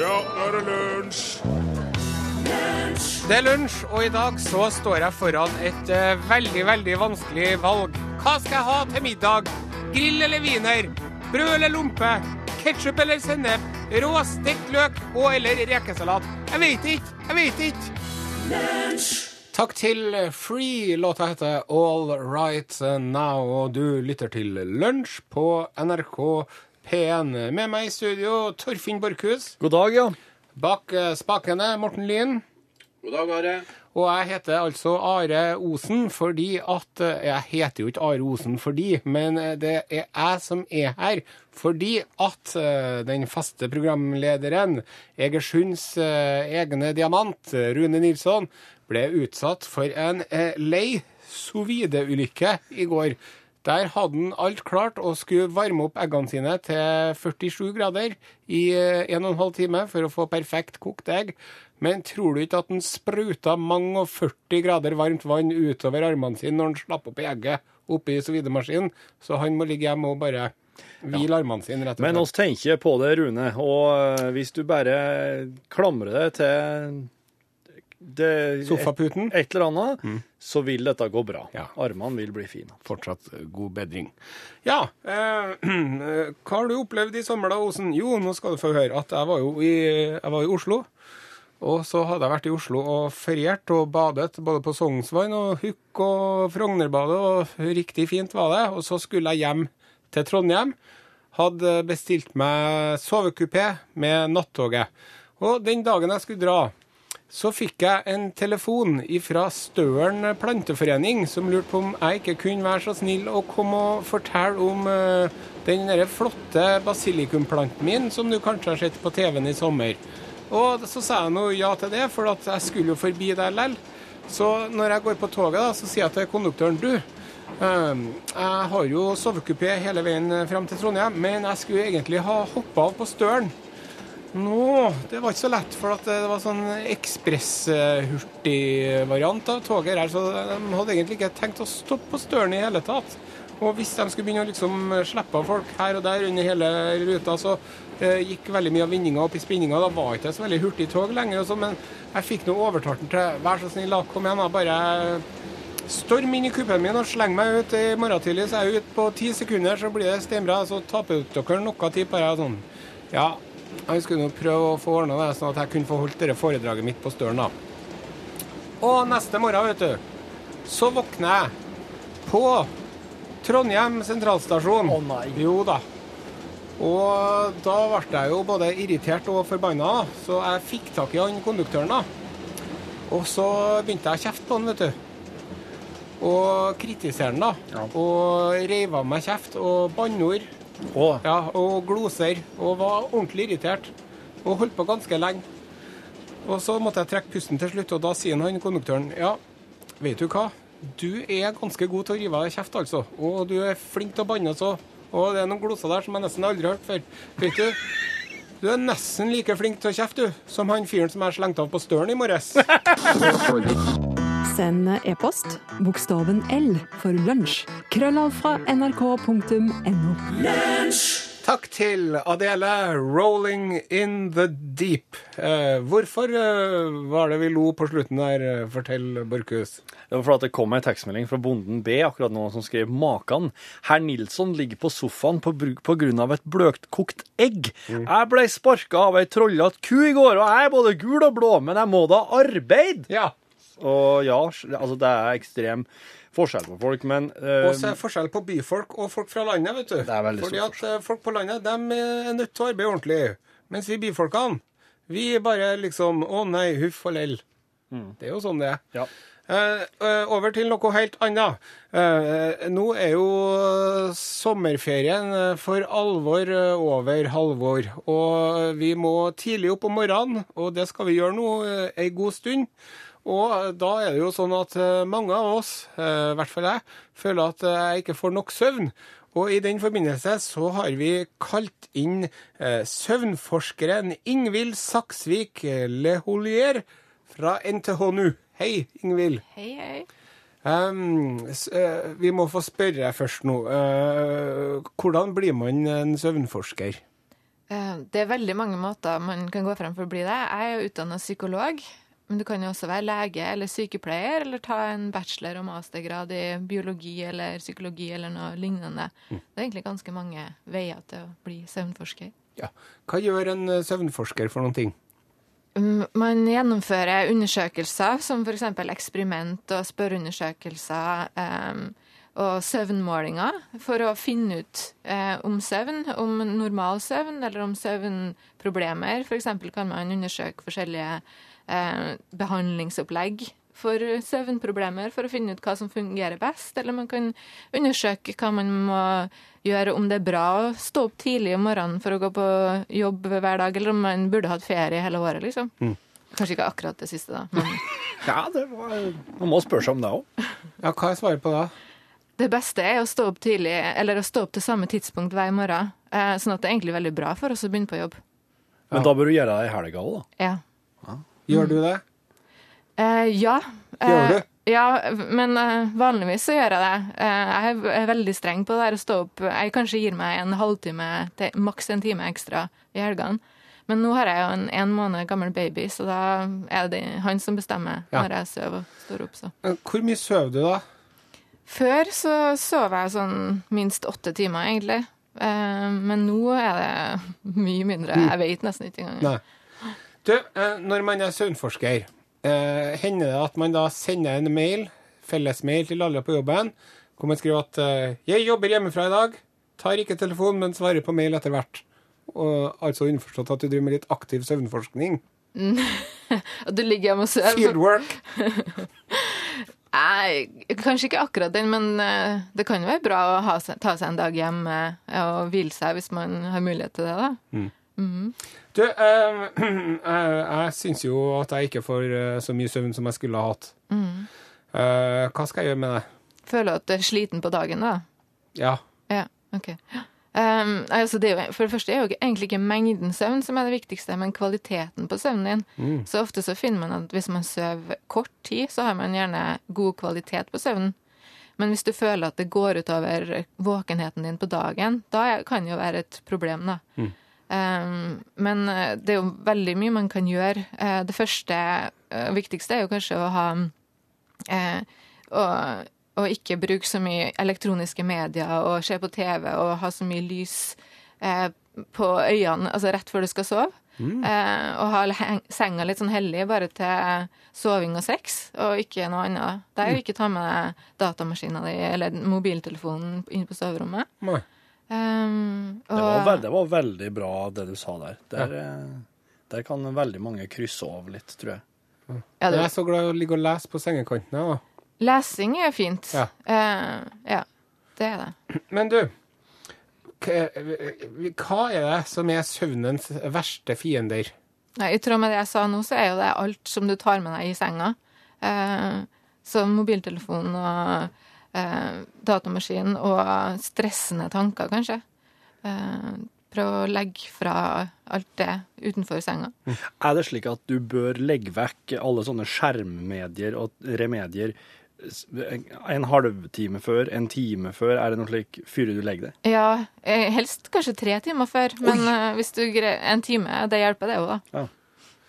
Ja, nå er det lunsj! Det er lunsj, og i dag så står jeg foran et uh, veldig, veldig vanskelig valg. Hva skal jeg ha til middag? Grill eller wiener? Brød eller lompe? Ketsjup eller sennep? Rå stekt løk og eller rekesalat? Jeg vet ikke, jeg vet ikke. Takk til Free. Låta heter All Right Now, og du lytter til Lunsj på NRK P1. Med meg i studio, Torfinn Borchhus. God dag, ja. Bak eh, spakene, Morten Lyn. God dag, Are. Og jeg heter altså Are Osen fordi at eh, Jeg heter jo ikke Are Osen fordi, men eh, det er jeg som er her fordi at den faste programlederen, Egersunds egne diamant, Rune Nilsson, ble utsatt for en lei sous-vide-ulykke i går. Der hadde han alt klart og skulle varme opp eggene sine til 47 grader i eh, en og en halv time for å få perfekt kokt egg. Men tror du ikke at han spruta mange og 40 grader varmt vann utover armene sine når han slapp opp i egget oppi sous-vide-maskinen? Så han må ligge hjemme og bare hvile armene sine, rett og slett. Men oss tenker på det, Rune. Og eh, hvis du bare klamrer deg til det, Sofaputen? Et, et eller annet, så vil dette gå bra. Ja. Armene vil bli fine. Fortsatt god bedring. Ja, eh, hva har du opplevd i sommer da, Osen? Jo, nå skal du få høre at jeg var jo i, jeg var i Oslo. Og så hadde jeg vært i Oslo og feriert og badet både på Sognsvann og Hukk og Frognerbadet, og riktig fint var det. Og så skulle jeg hjem til Trondheim. Hadde bestilt meg sovekupé med nattoget. Og den dagen jeg skulle dra, så fikk jeg en telefon fra Støren planteforening som lurte på om jeg ikke kunne være så snill å komme og fortelle om eh, den der flotte basilikumplanten min som du kanskje har sett på TV-en i sommer. Og så sa jeg nå ja til det, for jeg skulle jo forbi der lell. Så når jeg går på toget, da, så sier jeg til konduktøren du, eh, jeg har jo sovekupé hele veien fram til Trondheim, men jeg skulle egentlig ha hoppa av på Støren. Nå, det var ikke så lett, for det var sånn ekspress-hurtigvariant av toget her, så de hadde egentlig ikke tenkt å stoppe på Støren i hele tatt. Og hvis de skulle begynne å liksom slippe av folk her og der under hele ruta, så eh, gikk veldig mye av vinninga opp i spinninga. Da var ikke det så veldig hurtig tog lenger. Så, men jeg fikk nå overtalt den til vær så snill, kom igjen, da, bare storm inn i kuppen min og sleng meg ut i morgen tidlig, så er jeg ute på ti sekunder, så blir det steinbra. Så taper dere noe tid på det. Sånn. Ja, jeg skulle nå prøve å få ordna det, sånn at jeg kunne få holdt dette foredraget mitt på Støren, da. Og neste morgen, vet du, så våkner jeg på Trondheim sentralstasjon. Å, nei. Jo da. Og da ble jeg jo både irritert og forbanna, så jeg fikk tak i han konduktøren, da. Og så begynte jeg å kjefte på han, vet du. Og kritisere han, da. Ja. Og reiv av meg kjeft og banneord. Å, Ja, og gloser. Og var ordentlig irritert. Og holdt på ganske lenge. Og så måtte jeg trekke pusten til slutt, og da sier han konduktøren ja, vet du hva? Du er ganske god til å rive av deg kjeft, altså. Og du er flink til å banne også. Og det er noen gloser der som jeg nesten aldri har hørt før. Vet du? Du er nesten like flink til å kjefte, du, som han fyren som jeg slengte av på Støren i morges. Send e-post bokstaven L for lunsj. Krøllav fra nrk.no. Takk til Adele, 'Rolling in the Deep'. Eh, hvorfor eh, var det vi lo på slutten der? eh, Fortell, Borchhus. Det var fordi det kom en tekstmelding fra bonden B akkurat nå som skrev Makan. Herr Nilsson ligger på sofaen på, på grunn av et bløtkokt egg. Jeg ble sparka av ei trollete ku i går, og jeg er både gul og blå, men jeg må da arbeide! Ja. Og ja, altså det er ekstrem forskjell på folk, men uh, Og så er det forskjell på byfolk og folk fra landet, vet du. Det er veldig Fordi at forskjell. folk på landet de er nødt til å arbeide ordentlig. Mens vi byfolkene, vi bare liksom Å nei, huff og lell. Det er jo sånn det er. ja. Uh, eh, over til noe helt annet. Uh, nå er jo sommerferien eh, for alvor eh, over halvår. Og vi må tidlig opp om morgenen, og det skal vi gjøre nå eh, ei god stund. Og eh, da er det jo sånn at eh, mange av oss, eh, i hvert fall jeg, føler at jeg ikke får nok søvn. Og i den forbindelse så har vi kalt inn eh, søvnforskeren Ingvild Saksvik eh, Leholier fra NTHNU. Hei, Ingvild. Hei, hei. Um, vi må få spørre først nå. Hvordan blir man en søvnforsker? Det er veldig mange måter man kan gå frem for å bli det. Jeg er jo utdanna psykolog, men du kan jo også være lege eller sykepleier, eller ta en bachelor- og mastergrad i biologi eller psykologi eller noe lignende. Det er egentlig ganske mange veier til å bli søvnforsker. Ja. Hva gjør en eh, søvnforsker for noen ting? Mm, Man gjennomfører undersøkelser, som f.eks. eksperiment og spørreundersøkelser Um, og søvnmålinger, for å finne ut eh, om søvn, om normal søvn eller om søvnproblemer. F.eks. kan man undersøke forskjellige eh, behandlingsopplegg for søvnproblemer for å finne ut hva som fungerer best, eller man kan undersøke hva man må gjøre, om det er bra å stå opp tidlig om morgenen for å gå på jobb hver dag, eller om man burde hatt ferie hele året, liksom. Kanskje ikke akkurat det siste, da. Men Ja, det var Man må spørre seg om det òg. Ja, hva er svaret på det? det beste er å stå opp tidlig, eller å stå opp til samme tidspunkt hver morgen. Eh, sånn at det er egentlig veldig bra for oss å begynne på jobb. Men da bør du gjøre det i helga òg, da. Ja. Gjør du det? Eh, ja. Gjør du? Eh, Ja, men eh, vanligvis så gjør jeg det. Jeg er- veldig streng på det der å stå opp. Jeg kanskje gir meg en halvtime, til maks en time ekstra i helgene. Men nå har jeg jo en en måned gammel baby, så da er det han som bestemmer Ja. når jeg sover og står opp. Så. Hvor mye sover du, da? Før så sov jeg sånn minst åtte timer, egentlig. Men nå er det mye mindre. Jeg vet nesten ikke engang. Nei. Du, eh, når man er søvnforsker, eh, hender det at man da sender en mail, fellesmail til alle på jobben, hvor man skriver at eh, 'Jeg jobber hjemmefra i dag. Tar ikke telefon, men svarer på mail etter hvert'. Og altså underforstått at du driver med litt aktiv søvnforskning. Og du ligger hjemme og sover. Fieldwork. Nei, kanskje ikke akkurat den, men det kan jo være bra å ha ta seg en dag hjem og hvile seg hvis man har mulighet til det, da. Du, eh, jeg, jeg syns jo at jeg ikke får eh, så mye søvn som jeg skulle ha hatt. Eh, hva skal jeg gjøre med det? Føler at du er sliten på dagen, da. Ja. Ja, ok. Um, altså det jo, for det første er jo egentlig ikke mengden søvn som er det viktigste, men kvaliteten på søvnen din. Så ofte så finner man at hvis man sover kort tid, så har man gjerne god kvalitet på søvnen. Men hvis du føler at det går utover våkenheten din på dagen, da kan det jo være et problem, da. Um, men eh, det er jo veldig mye man kan gjøre. Eh, det første eh, og viktigste er jo kanskje å ha eh, å, å ikke bruke så mye elektroniske medier og se på TV og ha så mye lys eh, på øynene altså rett før du skal sove. Mm. og ha senga litt sånn hellig bare til soving og sex, og ikke noe annet. Der ikke ta med deg datamaskinen din eller mobiltelefonen inn på soverommet. Nei. Um, Det var, og- det var veldig bra det du sa der. Der, ja. der kan veldig mange krysse over litt, tror jeg. ja, Jeg er så glad i å ligge og lese på sengekanten. Ja. lesing er fint. Ja. Uh, ja, det er det. Men du, hva er det som er søvnens verste fiender? Nei, I tråd med det jeg sa nå, så er jo det alt som du tar med deg i senga. Uh, som mobiltelefon og eh, datamaskinen og stressende tanker, kanskje. Eh, prøv å legge fra alt det utenfor senga. Er det slik at du bør legge vekk alle sånne skjermmedier og remedier en halvtime før, en time før? Er det noe slik før du legger det? Ja, eh, helst kanskje tre timer før, men eh, hvis du greier en time, det hjelper det jo, da.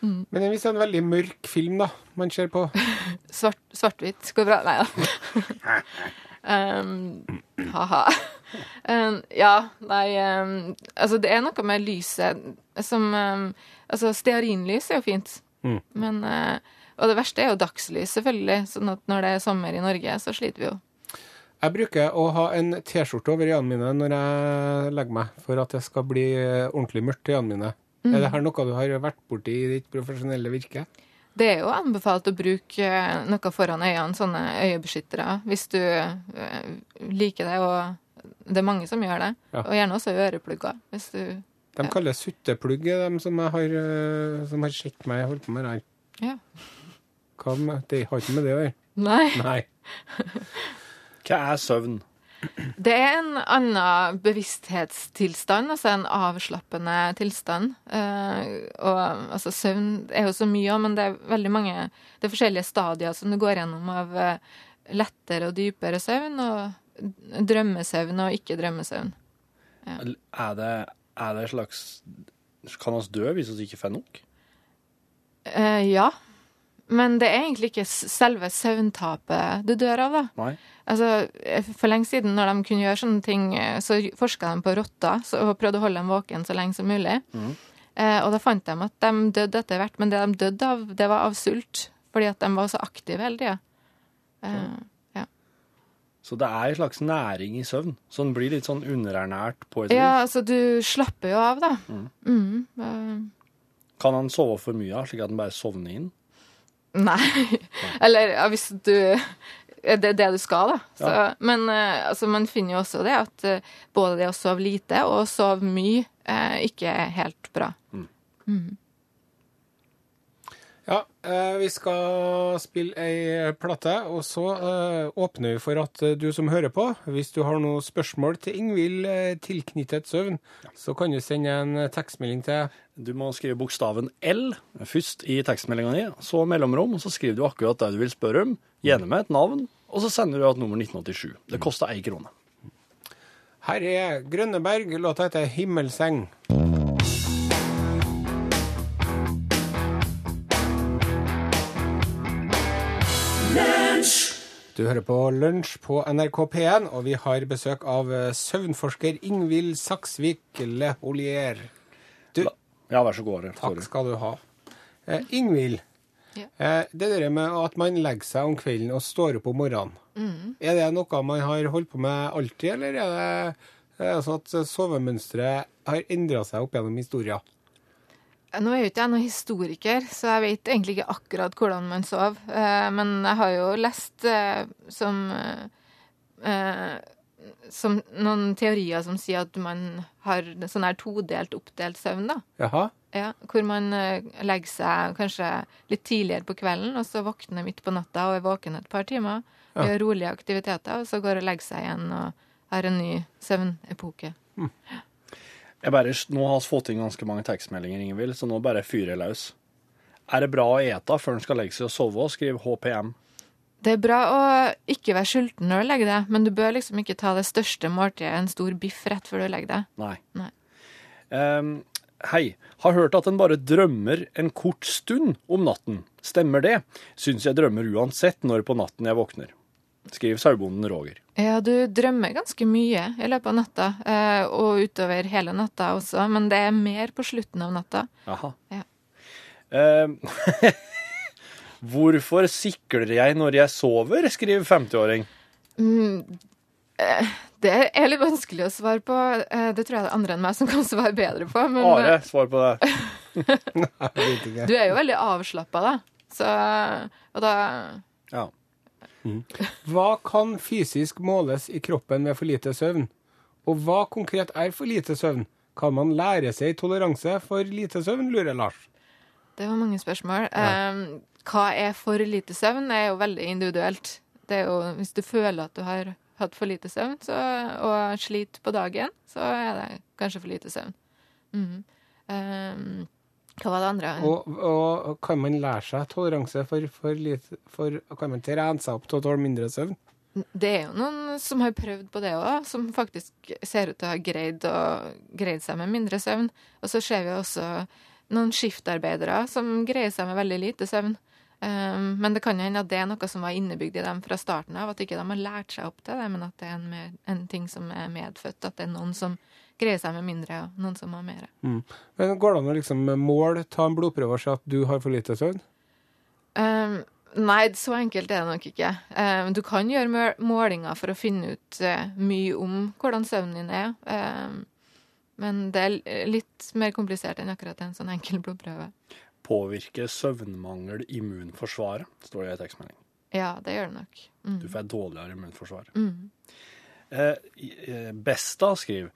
Men hvis det er en veldig mørk film da, man ser på Svart, svart-hvitt går bra. Nei da. um, ha-ha. Um, ja, nei um, Altså, det er noe med lyset som um, Altså, stearinlys er jo fint, Mm. men uh, Og det verste er jo dagslys, selvfølgelig. Sånn at når det er sommer i Norge, så sliter vi jo. Jeg bruker å ha en T-skjorte over øynene mine når jeg legger meg, for at det skal bli eh, ordentlig mørkt i øynene mine. Er det her noe du har vært borti i ditt profesjonelle virke? Det er jo anbefalt å bruke eh, noe foran øynene, sånne øyebeskyttere, hvis du eh, liker det, og det er mange som gjør det. Ja. Og gjerne også øreplugger, hvis du De kaller det sutteplugg, de som jeg har, eh, som har sett meg holde på med det her. Ja. Hva med, det har ikke med det å gjøre. Nei. Nei. Hva er søvn? Det er en annen bevissthetstilstand, altså en avslappende tilstand. Uh, og altså søvn er jo så mye, men det er veldig mange Det er forskjellige stadier som du går gjennom av uh, lettere og dypere søvn, og drømmesøvn og ikke drømmesøvn. Er det, er det en slags Kan vi dø hvis vi ikke får nok? Uh, ja. Men det er egentlig ikke selve søvntapet du dør av, da. Nei. Altså, eh, For lenge siden, når de kunne gjøre sånne ting, eh, så forska de på rotter så- og prøvde å holde dem våken så lenge som mulig. Eh, og da fant de at de døde etter hvert, men det de døde av, det var av sult. Fordi at de var så aktive hele tida. Eh, ja. Så det er en slags næring i søvn, så en blir litt sånn underernært på et vis? ja, altså du slapper jo av, da. Mm, eh, Kan han sove for mye, av, slik at han bare sovner inn? Nei. Eller ja, hvis du Det er det du skal, da. Så, Ja. Men eh, altså, man finner jo også det at eh, både det å sove lite og sove mye eh, ikke er helt bra. Ja, eh, vi skal spille ei plate, og så eh, åpner vi for at eh, du som hører på, hvis du har noen spørsmål til Ingvild eh, tilknyttet søvn, så kan du sende en eh, tekstmelding til Du må skrive bokstaven L først i tekstmeldinga di, så mellomrom, og så skriver du akkurat det du vil spørre om, gjerne med et navn, og så sender du et nummer 1987. Det koster ei krone. Her er Grønneberg, låta heter 'Himmelseng'. Du hører på Lunsj på NRK P1, og vi har besøk av søvnforsker Ingvild Saksvik Leholier. Du, Ja, vær så god. Are. takk skal du ha. Eh, Ingvild, Ja. eh, det der med at man legger seg om kvelden og står opp om morgenen, er det noe man har holdt på med alltid, eller er det eh, sånn at sovemønsteret har endra seg opp gjennom historia? Nå er jo ikke jeg noen historiker, så jeg vet egentlig ikke akkurat hvordan man sover. Eh, men jeg har jo lest eh, som som noen teorier som sier at man har sånn her todelt, oppdelt søvn, da. Jaha? Ja, hvor man eh, legger seg kanskje litt tidligere på kvelden, og så våkner midt på natta og er våken et par timer. Ja. Gjør rolige aktiviteter, og så går og legger seg igjen og har en ny søvnepoke. Jeg bare, nå har vi fått inn ganske mange tekstmeldinger, Ingvild, så nå bare fyrer jeg løs. Er det bra å ete før en skal legge seg og sove? Skriv HPM. Det er bra å ikke være sulten når du legger deg, men du bør liksom ikke ta det største måltidet, en stor biff, rett før du legger deg. Nei. Nei. Um, hei. Har hørt at en bare drømmer en kort stund om natten. Stemmer det? Syns jeg drømmer uansett når på natten jeg våkner. Skriv sauebonden Roger. Ja, du drømmer ganske mye i løpet av natta, eh, og utover hele natta også, men det er mer på slutten av natta. Jaha. Ja. Ehm, Hvorfor sikler jeg når jeg sover? skriver 50-åring. Det er litt vanskelig å svare på. Eh, Det tror jeg det er andre enn meg som kan svare bedre på. Men Are, svar på det. Du er jo veldig avslappa, da. Så, og da Ja. Hva kan fysisk måles i kroppen ved for lite søvn? Og hva konkret er for lite søvn? Kan man lære seg toleranse for lite søvn, lurer Lars. Det var mange spørsmål. Eh, hva er for lite søvn, er jo veldig individuelt. Det er jo, hvis du føler at du har hatt for lite søvn så, og sliter på dagen, så er det kanskje for lite søvn. Mm. Um, hva var det andre? Og, og kan man lære seg toleranse for, for lite for, Kan man trene seg opp til å tåle mindre søvn? Det er jo noen som har prøvd på det òg, som faktisk ser ut til å ha greid, å, greid seg med mindre søvn. Og så ser vi også noen skiftarbeidere som greier seg med veldig lite søvn. Um, men det kan jo hende at det er noe som var innebygd i dem fra starten av, at ikke de har lært seg opp til det, men at det er en, mer, en ting som er medfødt. At det er noen som greier seg med mindre, og noen som har mer. Men Går det an å liksom måle, ta en blodprøve og se at du har for lite søvn? Um, nei, så enkelt er det nok ikke. Um, du kan gjøre målinger for å finne ut uh, mye om hvordan søvnen din er. Um, men det er litt mer komplisert enn akkurat en sånn enkel blodprøve. Påvirker søvnmangel immunforsvaret, står det i tekstmelding. Ja, det gjør det nok. Mm. Du får et dårligere immunforsvar. Mm. Eh, eh, Besta skriver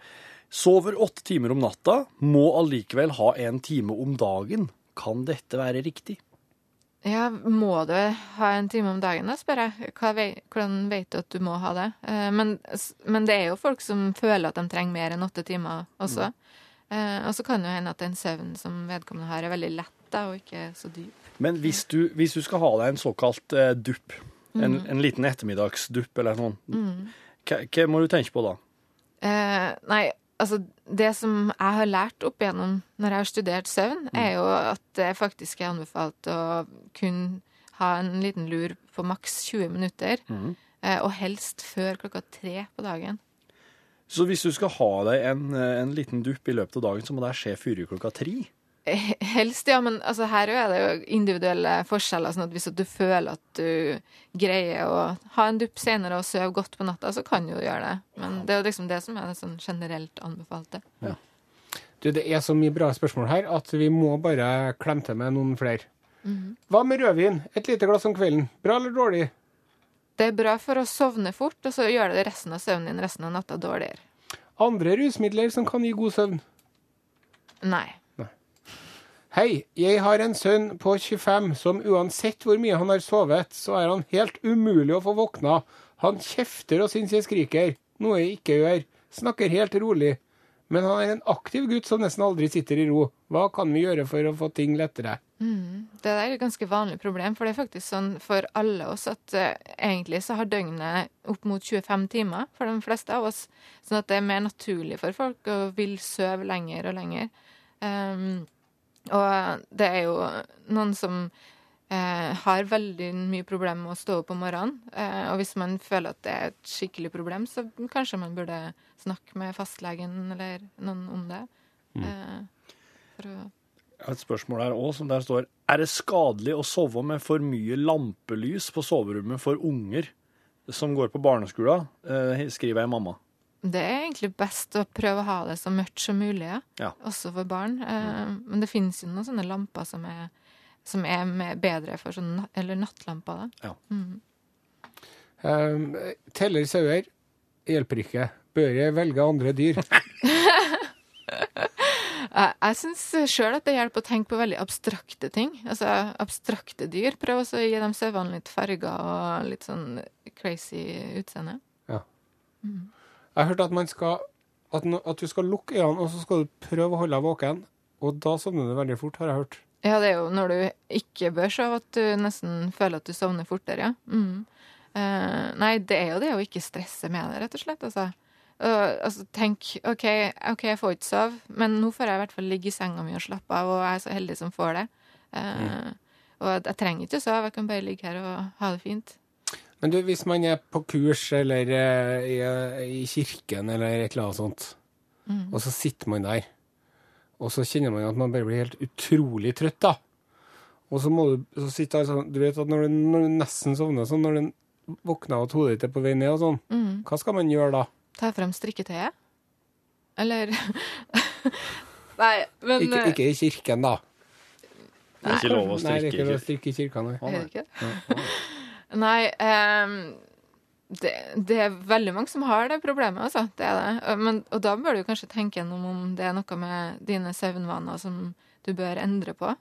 Sover åtte timer om natta, må allikevel ha en time om dagen. Kan dette være riktig? Ja, må du ha en time om dagen, da, spør jeg. Hvordan vet du at du må ha det? Eh, men, men det er jo folk som føler at de trenger mer enn åtte timer også. Mm. og så kan det jo hende at den søvnen som vedkommende har, er veldig lett da, og ikke så dyp. Men hvis du, hvis du skal ha deg en såkalt eh, dupp, en, en liten ettermiddagsdupp eller noe, hva, hva må du tenke på da? Eh, nei, altså, det som jeg har lært opp igjennom når jeg har studert søvn, er jo at det faktisk er anbefalt å kun ha en liten lur på maks 20 minutter. eh, Og helst før klokka tre på dagen. Så hvis du skal ha deg en, eh, en liten dupp i løpet av dagen, så må det skje før klokka tre? Helst, ja, men altså, her er det jo individuelle forskjeller. sånn at Hvis du føler at du greier å ha en dupp senere og sove godt på natta, så kan du jo gjøre det. Men det er jo liksom det som er det sånn generelt anbefalte. Du, det er så mye bra spørsmål her at vi må bare klemme til med noen flere. Hva med rødvin? Et lite glass om kvelden. Bra eller dårlig? Det er bra for å sovne fort, og så gjør det resten av søvnen din resten av natta dårligere. Andre rusmidler som kan gi god søvn? Nei. Hei, jeg har en sønn på 25 som uansett hvor mye han har sovet, så er han helt umulig å få våkna. Han kjefter og syns jeg skriker, noe jeg ikke gjør. Snakker helt rolig. Men han er en aktiv gutt som nesten aldri sitter i ro. Hva kan vi gjøre for å få ting lettere? Det er et ganske vanlig problem, for det er faktisk sånn for alle oss at uh, egentlig så har døgnet opp mot 25 timer for de fleste av oss. Sånn at det er mer naturlig for folk å vil sove lenger og lenger. Um, og det er jo noen som eh, har veldig mye problemer med å stå opp om morgenen. Eh, og hvis man føler at det er et skikkelig problem, så kanskje man burde snakke med fastlegen eller noen om det. Eh, for å et spørsmål her òg, som der står Er det skadelig å sove med for mye lampelys på soverommet for unger som går på barneskolen? Eh, skriver jeg mamma. Det er egentlig best å prøve å ha det så mørkt som mulig, ja. Ja. også for barn. Mm. men det finnes jo noen sånne lamper som er, som er med, bedre for sånn eller nattlamper. Da. Um, teller sauer hjelper ikke. Bør jeg velge andre dyr? Jeg, syns sjøl at det hjelper å tenke på veldig abstrakte ting. Altså abstrakte dyr. Prøv også å gi dem sauene litt farger og litt sånn crazy utseende. Jeg har hørt at man skal at, no, at du skal lukke øynene, og så skal du prøve å holde deg våken. Og da sovner du veldig fort, har jeg hørt. Ja, det er jo når du ikke bør sove at du nesten føler at du sovner fortere, ja. Mm. Uh, nei, det er jo det å ikke stresse med det, rett og slett. Altså. Uh, altså, tenk OK, ok, jeg får ikke sove, men nå får jeg i hvert fall ligge i senga mi og slappe av, og jeg er så heldig som får det. Eh, Og jeg trenger ikke å sove, jeg kan bare ligge her og ha det fint. Men du, hvis man er på kurs eller eh, i, i kirken eller et eller annet sånt, og så sitter man der, og så kjenner man at man bare blir helt utrolig trøtt, da. Og så må du så sitte der sånn Du vet at når du, når du nesten sovner sånn, når du våkner og at hodet ditt er på vei ned og sånn, hva skal man gjøre da? Ta frem strikketøyet. Eller Nei, men Ikke, ikke i kirken, da. Ikke lov å Nei, det er ikke lov å strikke i kirken, nei. Er det det? Nei, um, det, det er veldig mange som har det problemet, altså. Det er det. Men, og da bør du kanskje tenke gjennom om det er noe med dine søvnvaner som du bør endre på.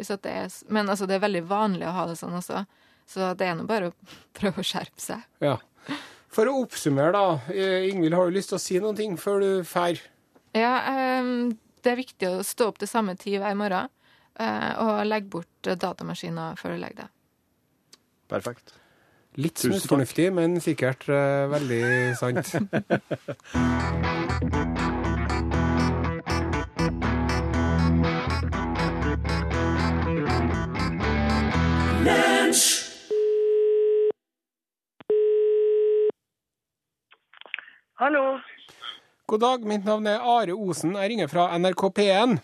At det er, men altså, det er veldig vanlig å ha det sånn også. Så det er nå bare å prøve å skjerpe seg. Ja. For å oppsummere, da. eh, Ingvild, har du lyst til å si noen ting før du drar? Ja, um, det er viktig å stå opp til samme tid hver morgen. Uh, og legge bort datamaskiner før du legger deg. Perfekt. Litt snusfornuftig, men sikkert uh, veldig sant. Hallo. God dag, mitt navn er Are Osen. Jeg ringer fra NRK P1.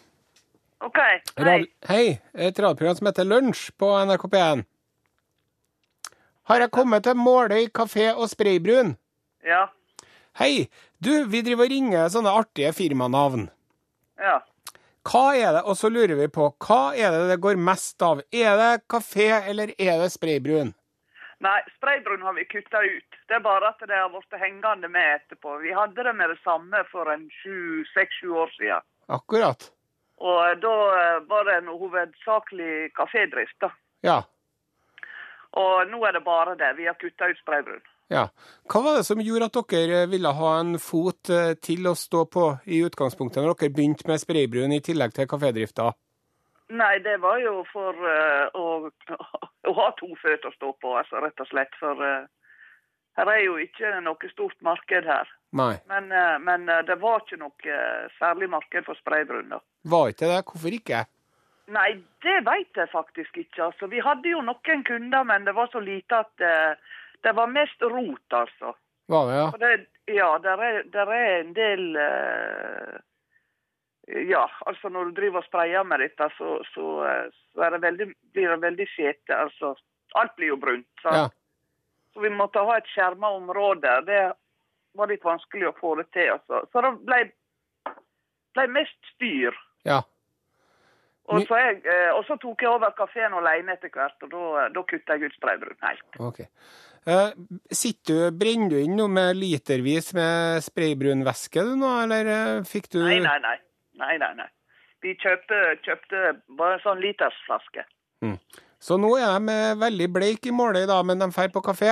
OK. Hei. Rad- Hei, et radioprogram som heter Lunsj på NRK P1. Har jeg kommet til Måløy kafé og Spraybrun? Ja. Hei, du, vi driver og ringer sånne artige firmanavn. Ja. Hva er det, og så lurer vi på, hva er det det går mest av? Er det kafé, eller er det Spraybrun? Nei, spraybrun har vi kutta ut. Det er bare at det har blitt hengende med etterpå. Vi hadde det med det samme for en seks-sju år siden. Akkurat. Og da eh, var det noe hovedsakelig kafédrift, da. Ja. Og nå er det bare det. Vi har kutta ut spraybrun. Ja. Hva var det som gjorde at dere ville ha en fot eh, til å stå på i utgangspunktet, når dere begynte med spraybrun i tillegg til kafédrifta? Nei, det var jo for uh, å, å ha to føtter å stå på, altså rett og slett. For uh, Her er jo ikke noe stort marked her. Nei. Men, uh, men det var ikke noe særlig marked for spraybrun. da. Var ikke det? Hvorfor ikke? Nei, det vet jeg faktisk ikke. altså. Vi hadde jo noen kunder, men det var så lite at uh, det var mest rot, altså. Var det, ja? Det, ja, der er, der er en del uh, Ja, altså når du driver og sprayer med dette, så, så, eh, så det veldig, blir det veldig skjete. Altså, alt blir jo brunt. Så. Ja. Så vi måtte ha et skjerma område. Det var litt vanskelig å få det til. Altså. Så det ble, ble mest styr. Ja. Og så, jeg, eh, og så tok jeg over kafeen alene etter hvert, og da, da kutta jeg ut spraybrun helt. Okay. Eh, sitter du, Brenner du inn noe med litervis med spraybrunvæske du nå, eller eh, fikk du Nei, nei, nei. nei, nei, nei. Vi kjøpte, kjøpte bare en sånn litersflaske. Så nå er de veldig bleike i Måløy, i dag, men de drar på kafé.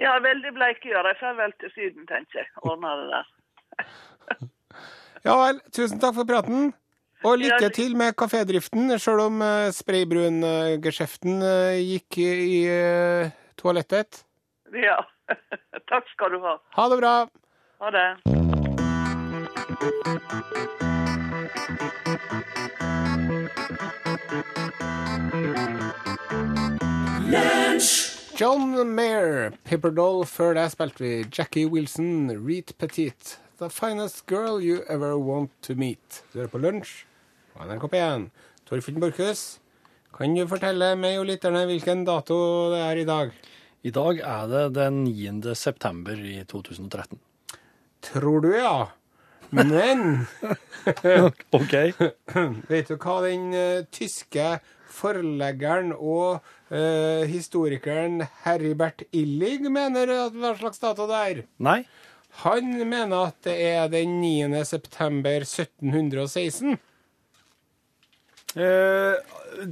Ja, veldig bleike gjør jeg. Drar vel til Syden, tenker jeg. Ordner det der. Ja vel, tusen takk for praten. Og lykke til med kafédriften, sjøl om uh, spraybrungeskjeften eh, gikk i, i eh, toalettet. Ja. Takk skal du ha. Ha det bra. Ha det. John Mayer, Pipperdoll. Før det spilte vi Jackie Wilson, Reet Petit. The finest girl you ever want to meet. Du er på Lunsj på NRK P1. Torfinn Borchhus, kan du fortelle meg og lytterne hvilken dato det er i dag? I dag er det den 9. september i 2013. Tror du, ja. Men OK. vet du hva den uh, tyske forleggeren og uh, historikeren Heribert Illig mener at hva slags dato det er? Nei? Han mener at det er den 9. september 1716. Eh,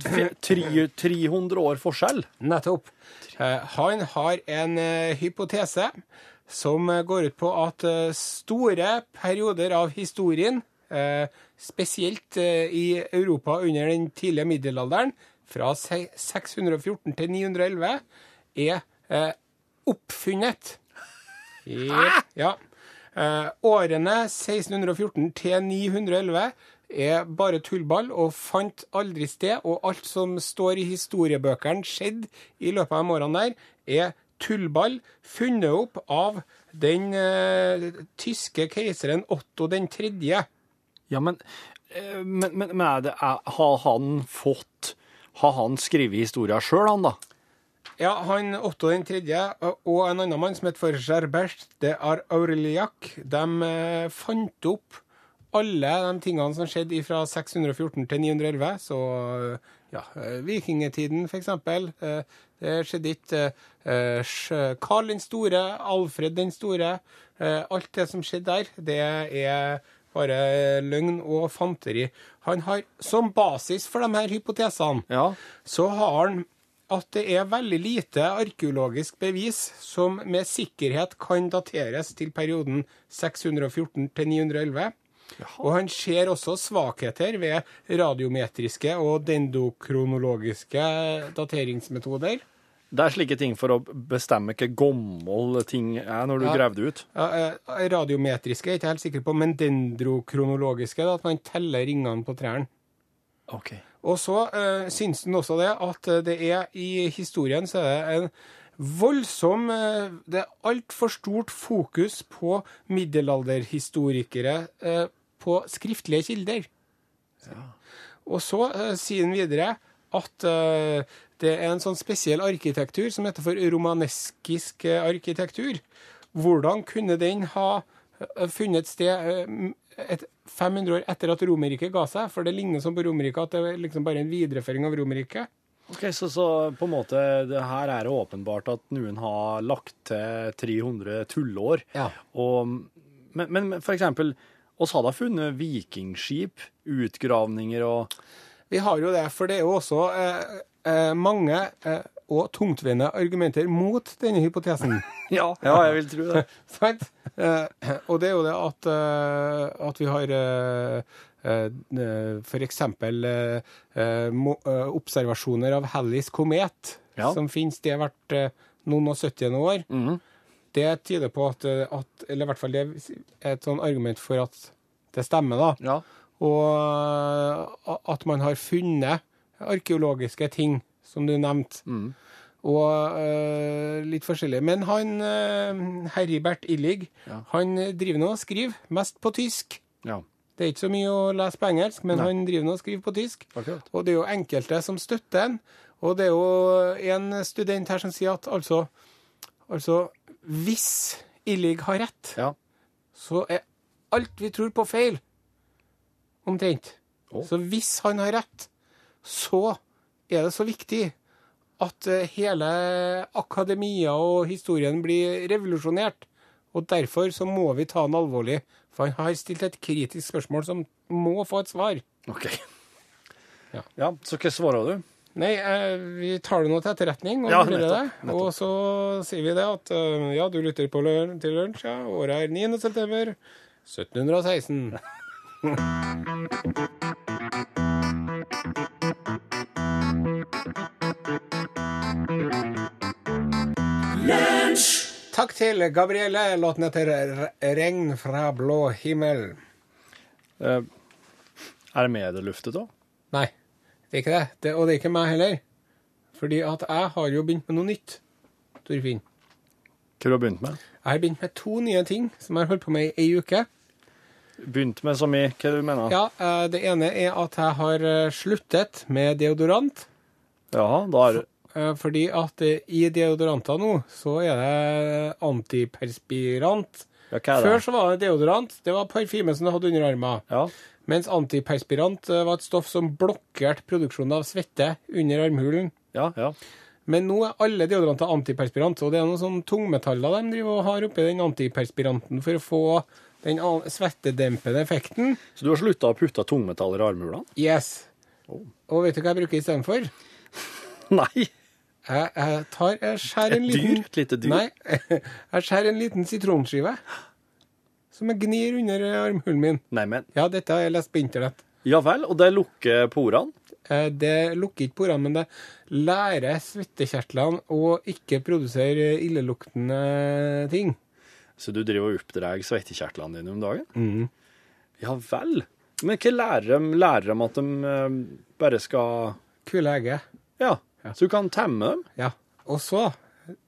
fe- 300 år forskjell? Nettopp. Eh, han har en eh, hypotese som eh, går ut på at eh, store perioder av historien, eh, spesielt eh, i Europa under den tidlige middelalderen, fra 614 til 911, er eh, oppfunnet. I, ja. Eh, årene 1614 til 911 er bare tullball og fant aldri sted, og alt som står i historiebøkene skjedde i løpet av de årene der, er tullball funnet opp av den eh, tyske keiseren Otto den tredje. Ja, men, eh, men, men, men er det, er, har han fått Har han skrevet historia sjøl, han, da? Ja, han Otto den tredje og en annen mann som het for Gerbert de Aureliac, de eh, fant opp alle de tingene som skjedde fra 614 til 911. Så ja, eh, vikingtiden, eksempel. Eh, Det skjedde ikke eh, Karl den store, Alfred den store. eh, Alt det som skjedde der, det er bare løgn og fanteri. Han har som basis for de her hypotesene Ja. så har han at det er veldig lite arkeologisk bevis som med sikkerhet kan dateres til perioden 614 til 911. Og han ser også svakheter ved radiometriske og dendokronologiske dateringsmetoder. Det er slike ting for å bestemme hva gammel ting er når du Ja. graver det ut. Ja, eh, radiometriske er jeg ikke helt sikker på, men dendrokronologiske, da, at man teller ringene på trærne. Okay. Og så uh, syns han også det at det er i historien så er det en voldsom eh, Det er altfor stort fokus på middelalderhistorikere på skriftlige kilder. Og så uh, sier han videre at uh, det er en sånn spesiell arkitektur som heter for romaneskisk eh, arkitektur. Hvordan kunne den ha funnet sted et 500 år etter at Romerriket ga seg? For det ligner som på Romerriket at det er liksom bare en videreføring av Romerriket. Ok, så, så på en måte, det her er det åpenbart at noen har lagt til 300 tullår. Ja. Og, men, men for eksempel, oss hadde funnet vikingskip, utgravninger og Vi har jo det, for det er jo også eh, eh, mange eh, og tungtveiende argumenter mot denne hypotesen. Ja, ja jeg vil tro det. Sant? Eh, og det er jo det at, eh, at vi har eh, for eksempel mo- eh, observasjoner av Hallis komet, Ja. som finnes det har vært noen og 70 år, Mhm. Det tyder på at, eh, at Eller i hvert fall det er et sånn argument for at det stemmer, da. Ja. Og eh, at man har funnet arkeologiske ting, som du nevnte. Mm. Og uh, litt forskjellig. Men han uh, Heribert Illig, Ja. han driver nå og skriver mest på tysk. ja. Det er ikke så mye å lese på engelsk, men Nei. han driver nå og skriver på tysk. Akkurat. Og det er jo enkelte som støtter han. Og det er jo en student her som sier at altså, altså Hvis Illig har rett, Ja. så er alt vi tror på, feil. Omtrent. Oh. Så hvis han har rett, så er det så viktig at eh, hele akademia og historien blir revolusjonert. Og derfor så må vi ta han alvorlig. For han har stilt et kritisk spørsmål som må få et svar. OK. Ja. ja, så hva svarer du? Nei, eh, vi tar det nå til etterretning og Ja, vurderer nettopp. Og så sier vi det at eh, ja, du lytter på lø- til lunsj, ja. Året er 9. september 1716. Takk til Gabrielle. Låten heter 'Regn fra blå himmel'. Eh, er det med det luftet, da? Nei, det er ikke det. det. Og det er ikke meg heller. Fordi at jeg har jo begynt med noe nytt, Torfinn. Hva har du begynt med? Jeg har begynt med to nye ting som jeg har holdt på med i ei uke. Begynt med så mye? Hva du mener Ja, eh, Det ene er at jeg har eh, sluttet med deodorant. Jaha, da er det eh, Fordi at i deodoranter nå, så er det antiperspirant. Ja, hva er Før så var det deodorant. Det var parfyme som du hadde under armen. Ja. Mens antiperspirant eh, var et stoff som blokkerte produksjonen av svette under armhulen. Ja, ja. Men nå er alle deodoranter antiperspirant, og det er noen sånne tungmetaller de driver og har oppi den antiperspiranten for å få den svettedempende effekten. Så du har slutta å putte tungmetaller i armhulene? Yes. Oh. Og vet du hva jeg bruker istedenfor? Nei. Jeg, jeg tar Jeg skjærer en liten Et dyr? Et lite dyr? Nei. Jeg skjærer en liten sitronskive som jeg gnir under armhulen min. Neimen. Ja, dette har jeg lest på internett. Ja vel, og det lukker porene? Eh, Det lukker ikke porene, men det lærer svettekjertlene å ikke produsere illeluktende ting. Så du driver og oppdrar svettekjertlene dine om dagen? Mm. Ja vel. Men hva lærer de? Lærer de at de eh, bare skal Kule egget. Ja. Så du kan temme dem? Ja. Og så,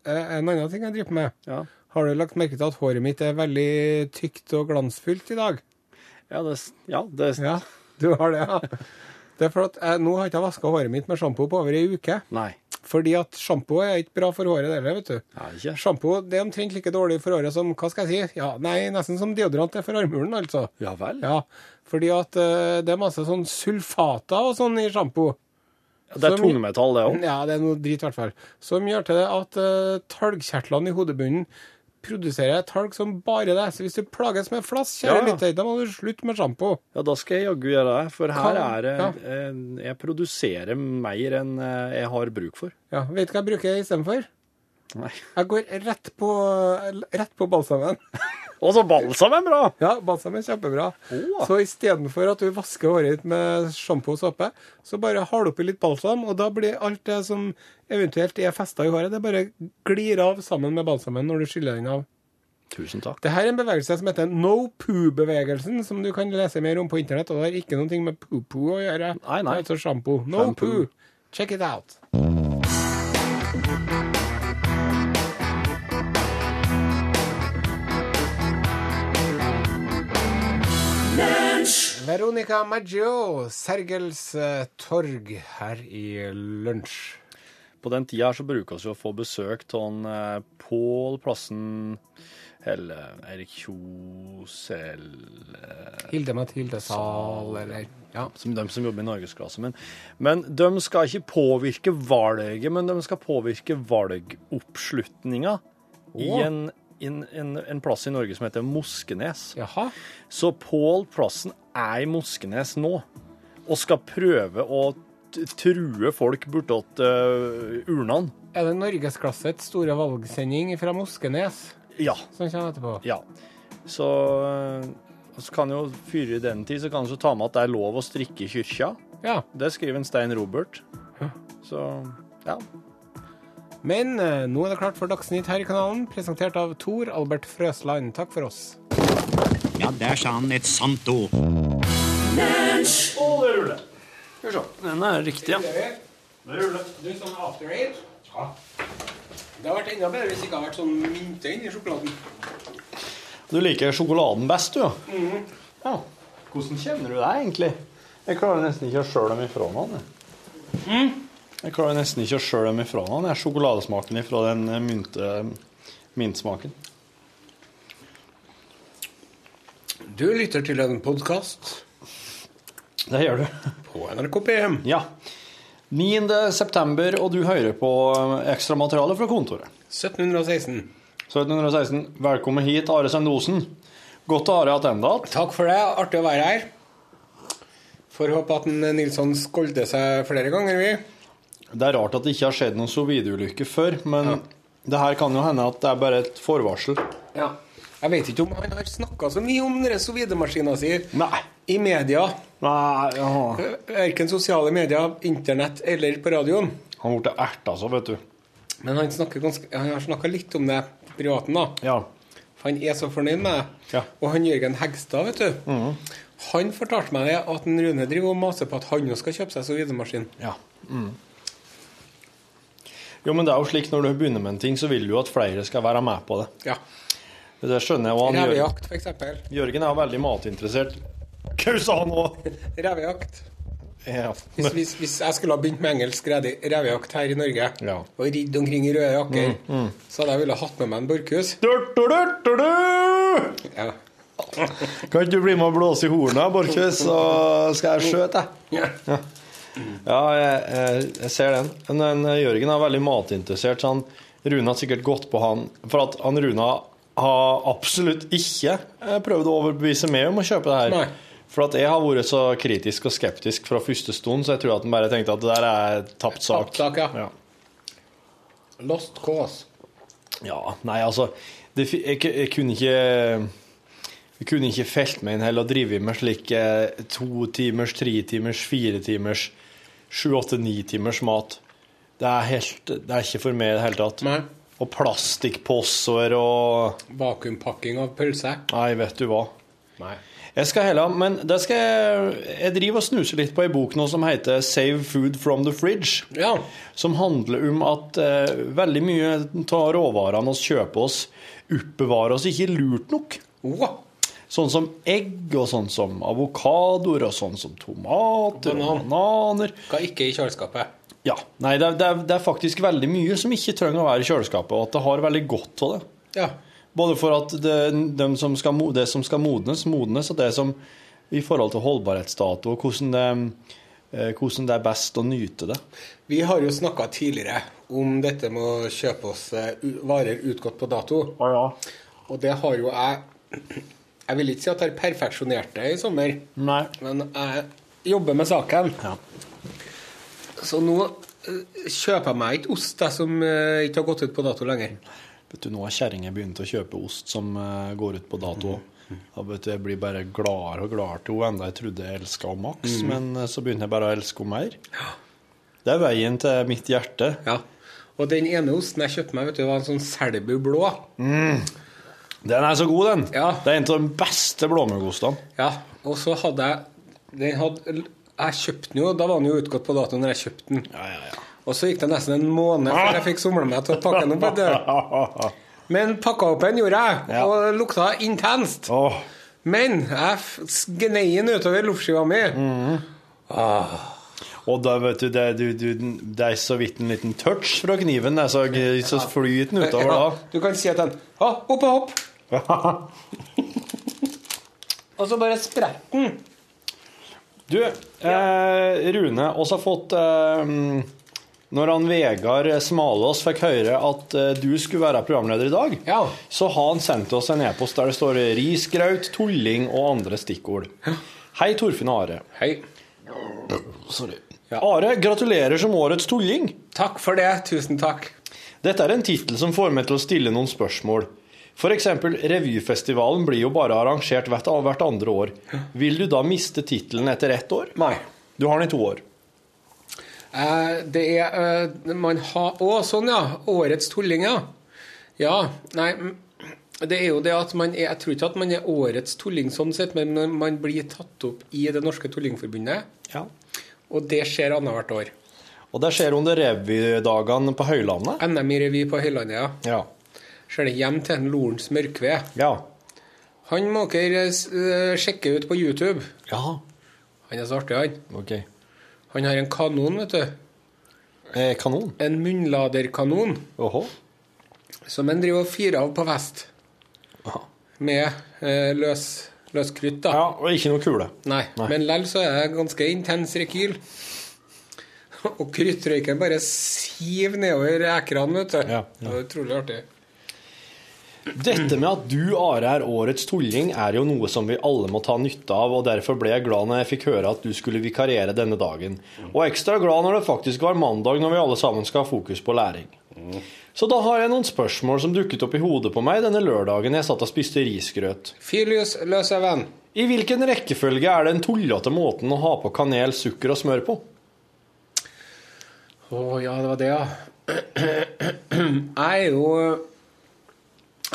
eh, en annen ting jeg driver med. Ja. Har du lagt merke til at håret mitt er veldig tykt og glansfylt i dag? Ja, det, ja, det Ja, du har det, ja. Det er for at jeg, Nå har jeg ikke vaska håret mitt med sjampo på over ei uke. Nei. Fordi at sjampo er ikke bra for håret heller, vet du. Nei, ikke? Sjampo det er omtrent like dårlig for håret som hva skal jeg si? Ja, Nei, nesten som deodorant er for armhulen, altså. Ja vel? Ja, Fordi at uh, det er masse sånn sulfater og sånn i sjampo. Det er Som- tungmetall, det òg? Ja, det er noe drit, i hvert fall. Som gjør til det at uh, talgkjertlene i hodebunnen produserer talg som bare det. Så hvis du plages med flass, kjære Ja, lytter, da må du slutte med sjampo. Ja, da skal jeg jaggu gjøre det. For her kan, er det ja. Jeg produserer mer enn eh, jeg har bruk for. Ja, Vet du hva jeg bruker istedenfor? Nei. Jeg går rett på, rett på balsamen. Og så balsam er bra! Ja, balsam er kjempebra. Oh. Så istedenfor at du vasker håret ditt med sjampo og såpe, så bare har du oppi litt balsam, og da blir alt det som eventuelt er festa i håret, det bare glir av sammen med balsamen når du skyller den av. Tusen takk. Dette er en bevegelse som heter no poo-bevegelsen, som du kan lese mer om på internett, og det har ikke noe med poo-poo å gjøre. Nei, nei. Altså sjampo. No poo. Check it out. Veronica Maggio, Sergels eh, torg her i lunsj. På den tida så bruker vi å få besøk av eh, Pål Plassen eller Erik Kjos eller Hilde Mathilde Sahl, eller Ja. som de som jobber i norgesklasse. Men, men de skal ikke påvirke valget, men de skal påvirke valgoppslutninga i en, en, en, en plass i Norge som heter Moskenes. Jaha. Så Pål Plassen er i Moskenes nå, og skal prøve å true folk bortåt uh, urnene. Er det Norgesklassets store valgsending fra Moskenes Ja. som kommer etterpå? Ja. Så, eh, så kan jo fyre i den tid, så kan du ta med at det er lov å strikke i kyrkja. Ja. Det skriver en Stein Robert. Så ja. Men eh, nå er det klart for Dagsnytt her i kanalen, presentert av Tor Albert Frøsland. Takk for oss. Ja, der sa han et sant ord. Å, det ruller. Skal vi se. Den er riktig, ja. Det ruller. Du, sånn after eight? Ja. Det har vært enda bedre hvis det ikke har vært sånn mynte inni sjokoladen. Du liker sjokoladen best, du, ja? Ja. Hvordan kjenner du deg egentlig? Jeg klarer nesten ikke å skjøle dem ifra noen. jeg. Jeg klarer nesten ikke å skjøle dem ifra. Er sjokoladesmaken ifra den eh, mynte, mintsmaken. Du lytter til en podkast Det gjør du. på NRK PM. Ja. 9. september, og du hører på eh, ekstramateriale fra kontoret. 1716. 1716. Velkommen hit, Are Sendosen. Godt å ha deg tilbake. Takk for det. Artig å være her. Får håpe at Nilsson skolder seg flere ganger, vi. Det er rart at det ikke har skjedd noen sovideulykke før, men det her kan jo hende at det er bare et forvarsel. Ja. Jeg vet ikke om han har snakka så mye om sovidemaskina si i media. Nei, ja. Verken sosiale medier, internett eller på radioen. Han ble erta så, vet du. Men han, ganske, han har snakka litt om det privaten, da. Ja. For han er så fornøyd med det. Ja. Og han Jørgen Hegstad, vet du. Han fortalte meg det at en Rune driver og maser på at han òg skal kjøpe seg sovidemaskin. ja. Mm. Jo, men det er jo slik når du begynner med en ting, så vil du jo at flere skal være med på det. Ja. Det skjønner jeg. Han Revejakt, eksempel. Jørgen er veldig matinteressert. Hva sa han nå? Revejakt. Ja. Hvis, hvis, hvis jeg skulle ha begynt med engelsk revejakt her i Norge, Ja. og ridd omkring i røde jakker, så hadde jeg ville hatt med meg en Borchhus. Du, du, du, du, du. Ja. Kan ikke du bli med og blåse i hornet, Borchhus, så skal jeg skjøte deg? Ja. Ja, jeg, jeg, ser den. Men eh, Jørgen er veldig matinteressert, så han, Rune har sikkert gått på han For at han Rune har absolutt ikke eh, prøvd å overbevise meg om å kjøpe det her. Nei. For at jeg har vært så kritisk og skeptisk fra første stund, så jeg tror at han bare tenkte at det der er tapt sak. Tapt sak, ja. ja. Lost cause. Ja, nei, altså det, jeg, jeg kunne ikke Jeg kunne ikke felt meg inn heller og drive med slik eh, to timers, tre timers, fire timers, sju, åtte, ni timers mat. Det er, helt, det er ikke for meg i det hele tatt. Nei. Og plastikkposser og Vakuumpakking av pølse. Nei, vet du hva. Nei. Jeg skal heller, men det skal jeg, jeg driver og snuser litt på ei bok nå som heter 'Save Food from the Fridge'. Ja. Som handler om at eh, veldig mye av råvarene vi kjøper oss, oppbevarer oss ikke lurt nok. Wow. Sånn som egg, og sånn som avokadoer, og sånn som tomater og Banan. bananer. Hva ikke i kjøleskapet. Ja, nei, det, er- det, er, det er faktisk veldig mye som ikke trenger å være i kjøleskapet, og at det har veldig godt av det. Ja. Både for at det, de som skal, det som skal modnes, modnes, og det som i forhold til holdbarhetsdato, og hvordan det, eh, hvordan det er best å nyte det. Vi har jo snakka tidligere om dette med å kjøpe oss eh, varer utgått på dato. Og det har jo jeg Jeg vil ikke si at jeg har perfeksjonert det i sommer, Nei. men jeg jobber med saken. Ja. Så nå eh, kjøper jeg meg ikke ost jeg, som eh, ikke har gått ut på dato lenger. Vet du, Nå har kjerringer begynt å kjøpe ost som eh, går ut på dato. Da vet du, Jeg blir bare gladere og gladere til henne enda jeg trodde jeg elska henne maks, men så begynner jeg bare å elske henne mer. Det er veien til mitt hjerte. Ja. Og den ene osten jeg kjøpte meg, vet du, var en sånn Selbu blå. Den er så god, den. Ja. Det er en av de beste blåmuggostene. Ja, og så hadde jeg den hadde, Jeg kjøpte den jo, da var den jo utgått på dato når jeg kjøpte den. Ja, ja, ja. Og så gikk det nesten en måned før jeg fikk somla meg til å pakke den opp. Men pakka opp den gjorde jeg, Ja. og det lukta intenst. Oh. Men jeg gnei den utover loffskiva mi. Og da, vet du, det, du, du, det er så vidt en liten touch fra kniven. Så, så flyter den utover da. du kan si at den Å, opp og hopp! Og så bare spretter den. Du, eh, Rune, også har fått eh, Når han Vegard Smalås fikk høre at eh, du skulle være programleder i dag, Ja. så har han sendt oss en e-post der det står risgraut, tulling og andre stikkord. Hei, Torfinn og Are. Hei. Sorry. Ja. Are, gratulerer som årets tulling. Takk for det. Tusen takk. Dette er en tittel som får meg til å stille noen spørsmål. Eksempel, revyfestivalen blir jo bare arrangert hvert, hvert andre år. Vil du da miste tittelen etter ett år? Nei. Du har den i to år. Eh, det er eh, Man har Å, sånn, ja. Årets tulling, ja. Ja, nei Det er jo det at man er Jeg tror ikke at man er årets tulling sånn sett, men man blir tatt opp i Det norske tullingforbundet. Ja. Og det skjer annethvert år. Og det skjer under revydagene på Høylandet. NM i revy på Høylandet, ja. Ja. Så er det hjem til en Lorentz Mørkved. Ja. Han må dere eh, sjekke ut på YouTube. Ja. Han er så artig, han. OK. Han har en kanon, vet du. Eh, kanon. En munnladerkanon Åhå. som han driver og fyrer av på fest. Aha. Med eh, løs, løs krutt, da. Ja, og ikke noe kule. Nei, Nei. men lell så er det ganske intens rekyl. Og kruttrøyken bare siver nedover ekrene, vet du. Ja, ja. Det er utrolig artig. Dette med at du, Are, er årets tulling, er jo noe som vi alle må ta nytte av, og derfor ble jeg glad når jeg fikk høre at du skulle vikariere denne dagen. Og ekstra glad når det faktisk var mandag, når vi alle sammen skal ha fokus på læring. Så da har jeg noen spørsmål som dukket opp i hodet på meg denne lørdagen jeg satt og spiste risgrøt. Fyr løs, løs venn. I hvilken rekkefølge er den tullete måten å ha på kanel, sukker og smør på? Å ja, det var det, ja. Jeg er jo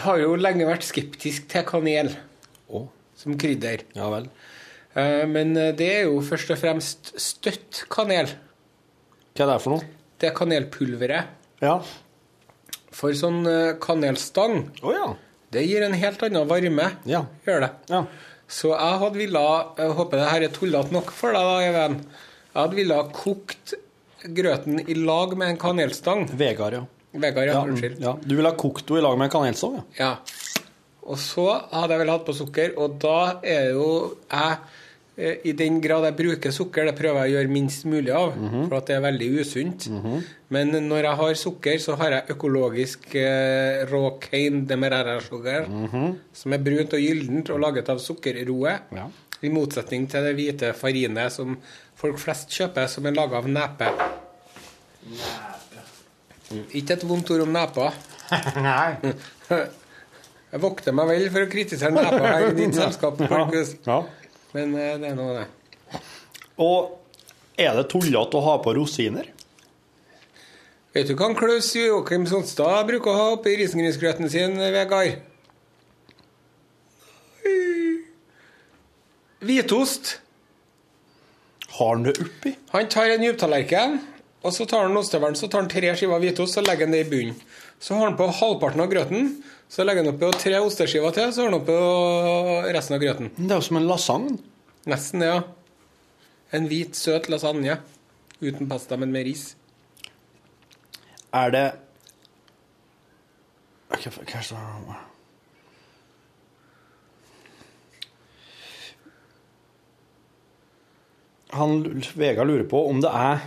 Har jo lenge vært skeptisk til kanel oh. som krydder. ja vel. Eh, Men det er jo først og fremst støtt kanel. Hva er det for noe? Det er kanelpulveret. Ja. For sånn eh, kanelstang, oh, ja. det gir en helt annen varme. Ja. Gjør det. Ja. Så jeg hadde ville Jeg håper det her er tullete nok for deg, da, Even. Jeg hadde ville ha kokt grøten i lag med en kanelstang. Vegard, ja. Vegard, ja, unnskyld. ja. Du vil ha kokt henne i lag med en kanelsov? Ja. Ja. Og så hadde jeg vel hatt på sukker, og da er jo jeg eh, I den grad jeg bruker sukker, det prøver jeg å gjøre minst mulig av, for at det er veldig usunt. Men når jeg har sukker, så har jeg økologisk eh, rå cane demerara-sugar, som er brunt og gyllent og laget av sukkerroe. Ja. I motsetning til det hvite farinet som folk flest kjøper, som er laga av nepe. Ikke et vondt ord om nepa. Nei. Jeg vokter meg vel for å kritisere nepa her i ditt selskap, Markus. Ja. Men eh, det er nå det. Og er det tullete å ha på rosiner? Vet du hva han Klaus Joakim Sonstad bruker å ha oppi risengrynsgrøten sin, Vegard? Hvitost. Har han det oppi? Han tar en djuptallerken, og så tar han ostehøvelen, så tar han tre skiver hvitost og legger den det i bunnen. Så har han på halvparten av grøten, så legger han oppi tre osteskiver til, så har han oppi resten av grøten. Det er jo som en lasagne. Nesten det, ja. En hvit, søt lasagne. Uten pasta, men med ris. Er det hva er det Han Vegard lurer på om det er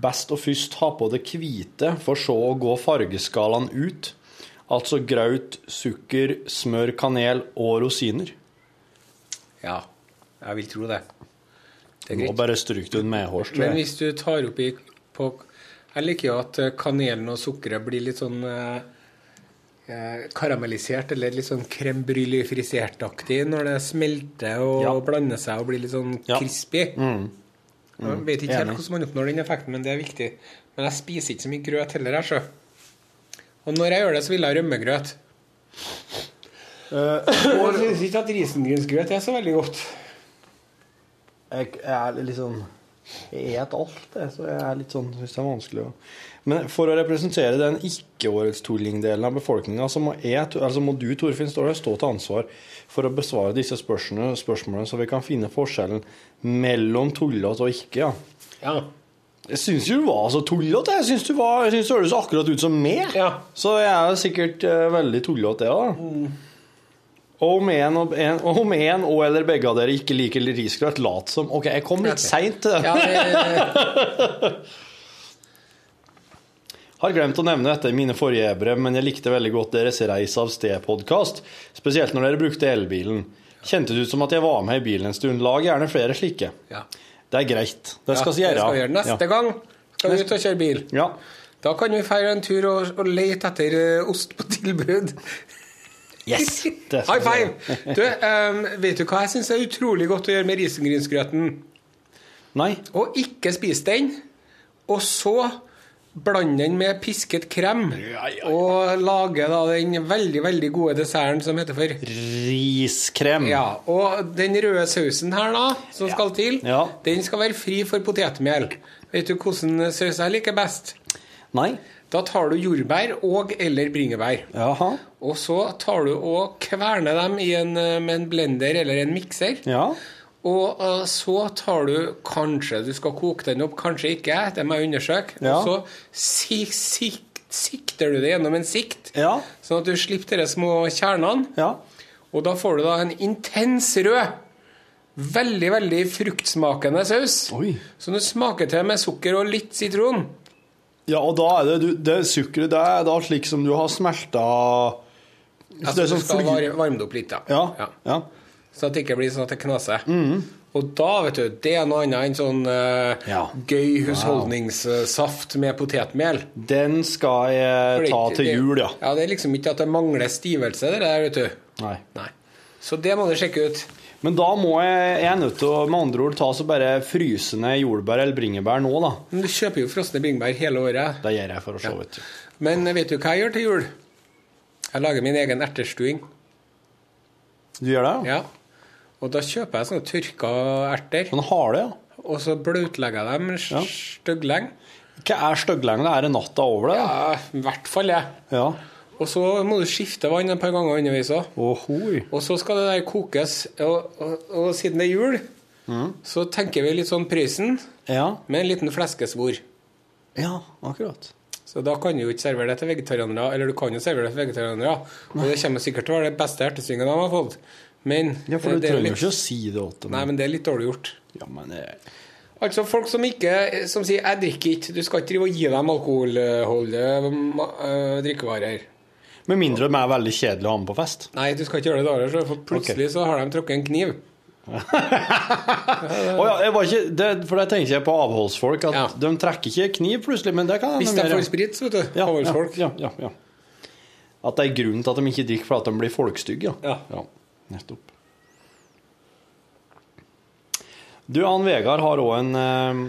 best å først ha på det hvite, for så å gå fargeskalaen ut. Altså graut, sukker, smør, kanel og rosiner. Ja, jeg vil tro det. Det er Nå greit. bare stryk du den medhårs, tror Men hvis du tar oppi på Jeg liker jo at eh, kanelen og sukkeret blir litt sånn eh, eh, karamellisert, eller litt sånn crème brûlée-frisert-aktig når det smelter og Ja. blander seg og blir litt sånn Ja. crispy. Jeg vet ikke helt hvordan man oppnår den effekten, men det er viktig. Men jeg spiser ikke så mye grøt heller, jeg, sjø. Og når jeg gjør det, så vil jeg ha rømmegrøt. Uh, jeg syns ikke at risengrynsgrøt er så veldig godt. Jeg er litt sånn Jeg et alt, jeg, så jeg er litt sånn Syns det er vanskelig å Men for å representere den ikke-årets tulling-delen av befolkninga, så må, jeg, altså må du, Torfinn, Ståle, stå til ansvar for å besvare disse spørsmålene, spørsmålene så vi kan finne forskjellen mellom tullete og ikke. ja. Ja. Jeg syns jo du var så tullete. Jeg syns du, var- jeg syns du høres akkurat ut som meg. Ja. Så jeg er sikkert uh, veldig tullete, ja. da. Og om en, og en, og om en og eller begge av dere ikke liker risgrøt, lat som. OK, jeg kom litt seint til det. Har glemt å nevne dette i mine forrige brev, men jeg likte veldig godt deres Reis av sted-podkast. Spesielt når dere brukte elbilen. Kjentes ut som at jeg var med i bilen en stund. Lag gjerne flere slike. ja. Det er greit. Det skal vi Ja, gjøre. skal gjøre. Neste Ja. gang skal vi ut og kjøre bil. Ja. Da kan vi feire en tur og, og lete etter eh, ost på tilbud. Yes! Det High five! Du, um, vet du hva jeg syns er utrolig godt å gjøre med risengrynsgrøten? Nei. Å ikke spise den, og så blande den med pisket krem. Og lage da den veldig, veldig gode desserten som heter for Riskrem. Ja, og den røde sausen her da, som skal til, Ja. den skal være fri for potetmel. Vet du hvordan saus jeg liker best? Nei. Da tar du jordbær og eller bringebær. Jaha. Og så tar du og kverner dem i en, eh, med en blender eller en mikser. Ja. Og eh, så tar du Kanskje du skal koke den opp, kanskje ikke. Det må jeg undersøke. Ja. Og så si, sik- sikter du det gjennom en sikt, Ja. sånn at du slipper de små kjernene. Ja. Og da får du da en intens rød, veldig, veldig fruktsmakende saus. Oi. Som du smaker til med sukker og litt sitron. Ja, og da er det, du, det sukkeret det er da slik som du har smelta Altså, det er du sånn skal fly- varme det opp litt, ja. Ja. ja. Så det ikke blir sånn at det knaser. Og da, vet du, det er noe annet enn sånn uh, Ja. gøy husholdningssaft med potetmel. Den skal jeg ta ikke- til jul, ja. Ja, Det er liksom ikke at det mangler stivelse, det der, vet du. Nei. Nei. Så det må du sjekke ut. Men da må jeg, jeg er nødt til å med andre ord ta så bare fryse ned jordbær eller bringebær nå, da. Men du kjøper jo frosne bringebær hele året. Det gjør jeg for å se, Ja. vet du. Men vet du hva jeg gjør til jul? Jeg lager min egen ertestuing. Du gjør det? Ja. Og da kjøper jeg sånne tørka erter, Sånn harde, ja. og så bløtlegger jeg dem Ja. støggleng. Hva er støgglengde? Er det natta over det? da? Ja, i hvert fall ja Ja. Og så må du skifte vann et par ganger underveis òg. Og så skal det der kokes. Og, og, og siden det er jul, så tenker vi litt sånn Prøysen Ja. med en liten fleskesvor. ja, akkurat. Så da kan du jo ikke servere det til vegetarianere, eller du kan jo servere det til vegetarianere. Og det kommer sikkert til å være det beste ertestynget de har fått. Men Ja, for eh, du det er trenger jo ikke å si det til dem. Nei, men det er litt dårlig gjort. Ja, men eh, Altså folk som ikke Som sier 'jeg drikker ikke'. Du skal ikke drive og gi dem alkoholholdige øh, drikkevarer. Med mindre de er veldig kjedelige å ha med på fest. Nei, du skal ikke gjøre det da, for plutselig så har de trukket en kniv. oh, ja, ikke, det, for det tenker jeg på avholdsfolk, at Ja. de trekker ikke kniv plutselig, men det kan Hvis de får sprit, så vet du. ja, Avholdsfolk. Ja. At det er grunnen til at de ikke drikker, for at de blir folkstygge. Ja. Ja. nettopp. Du, Ann Vegard har òg en eh,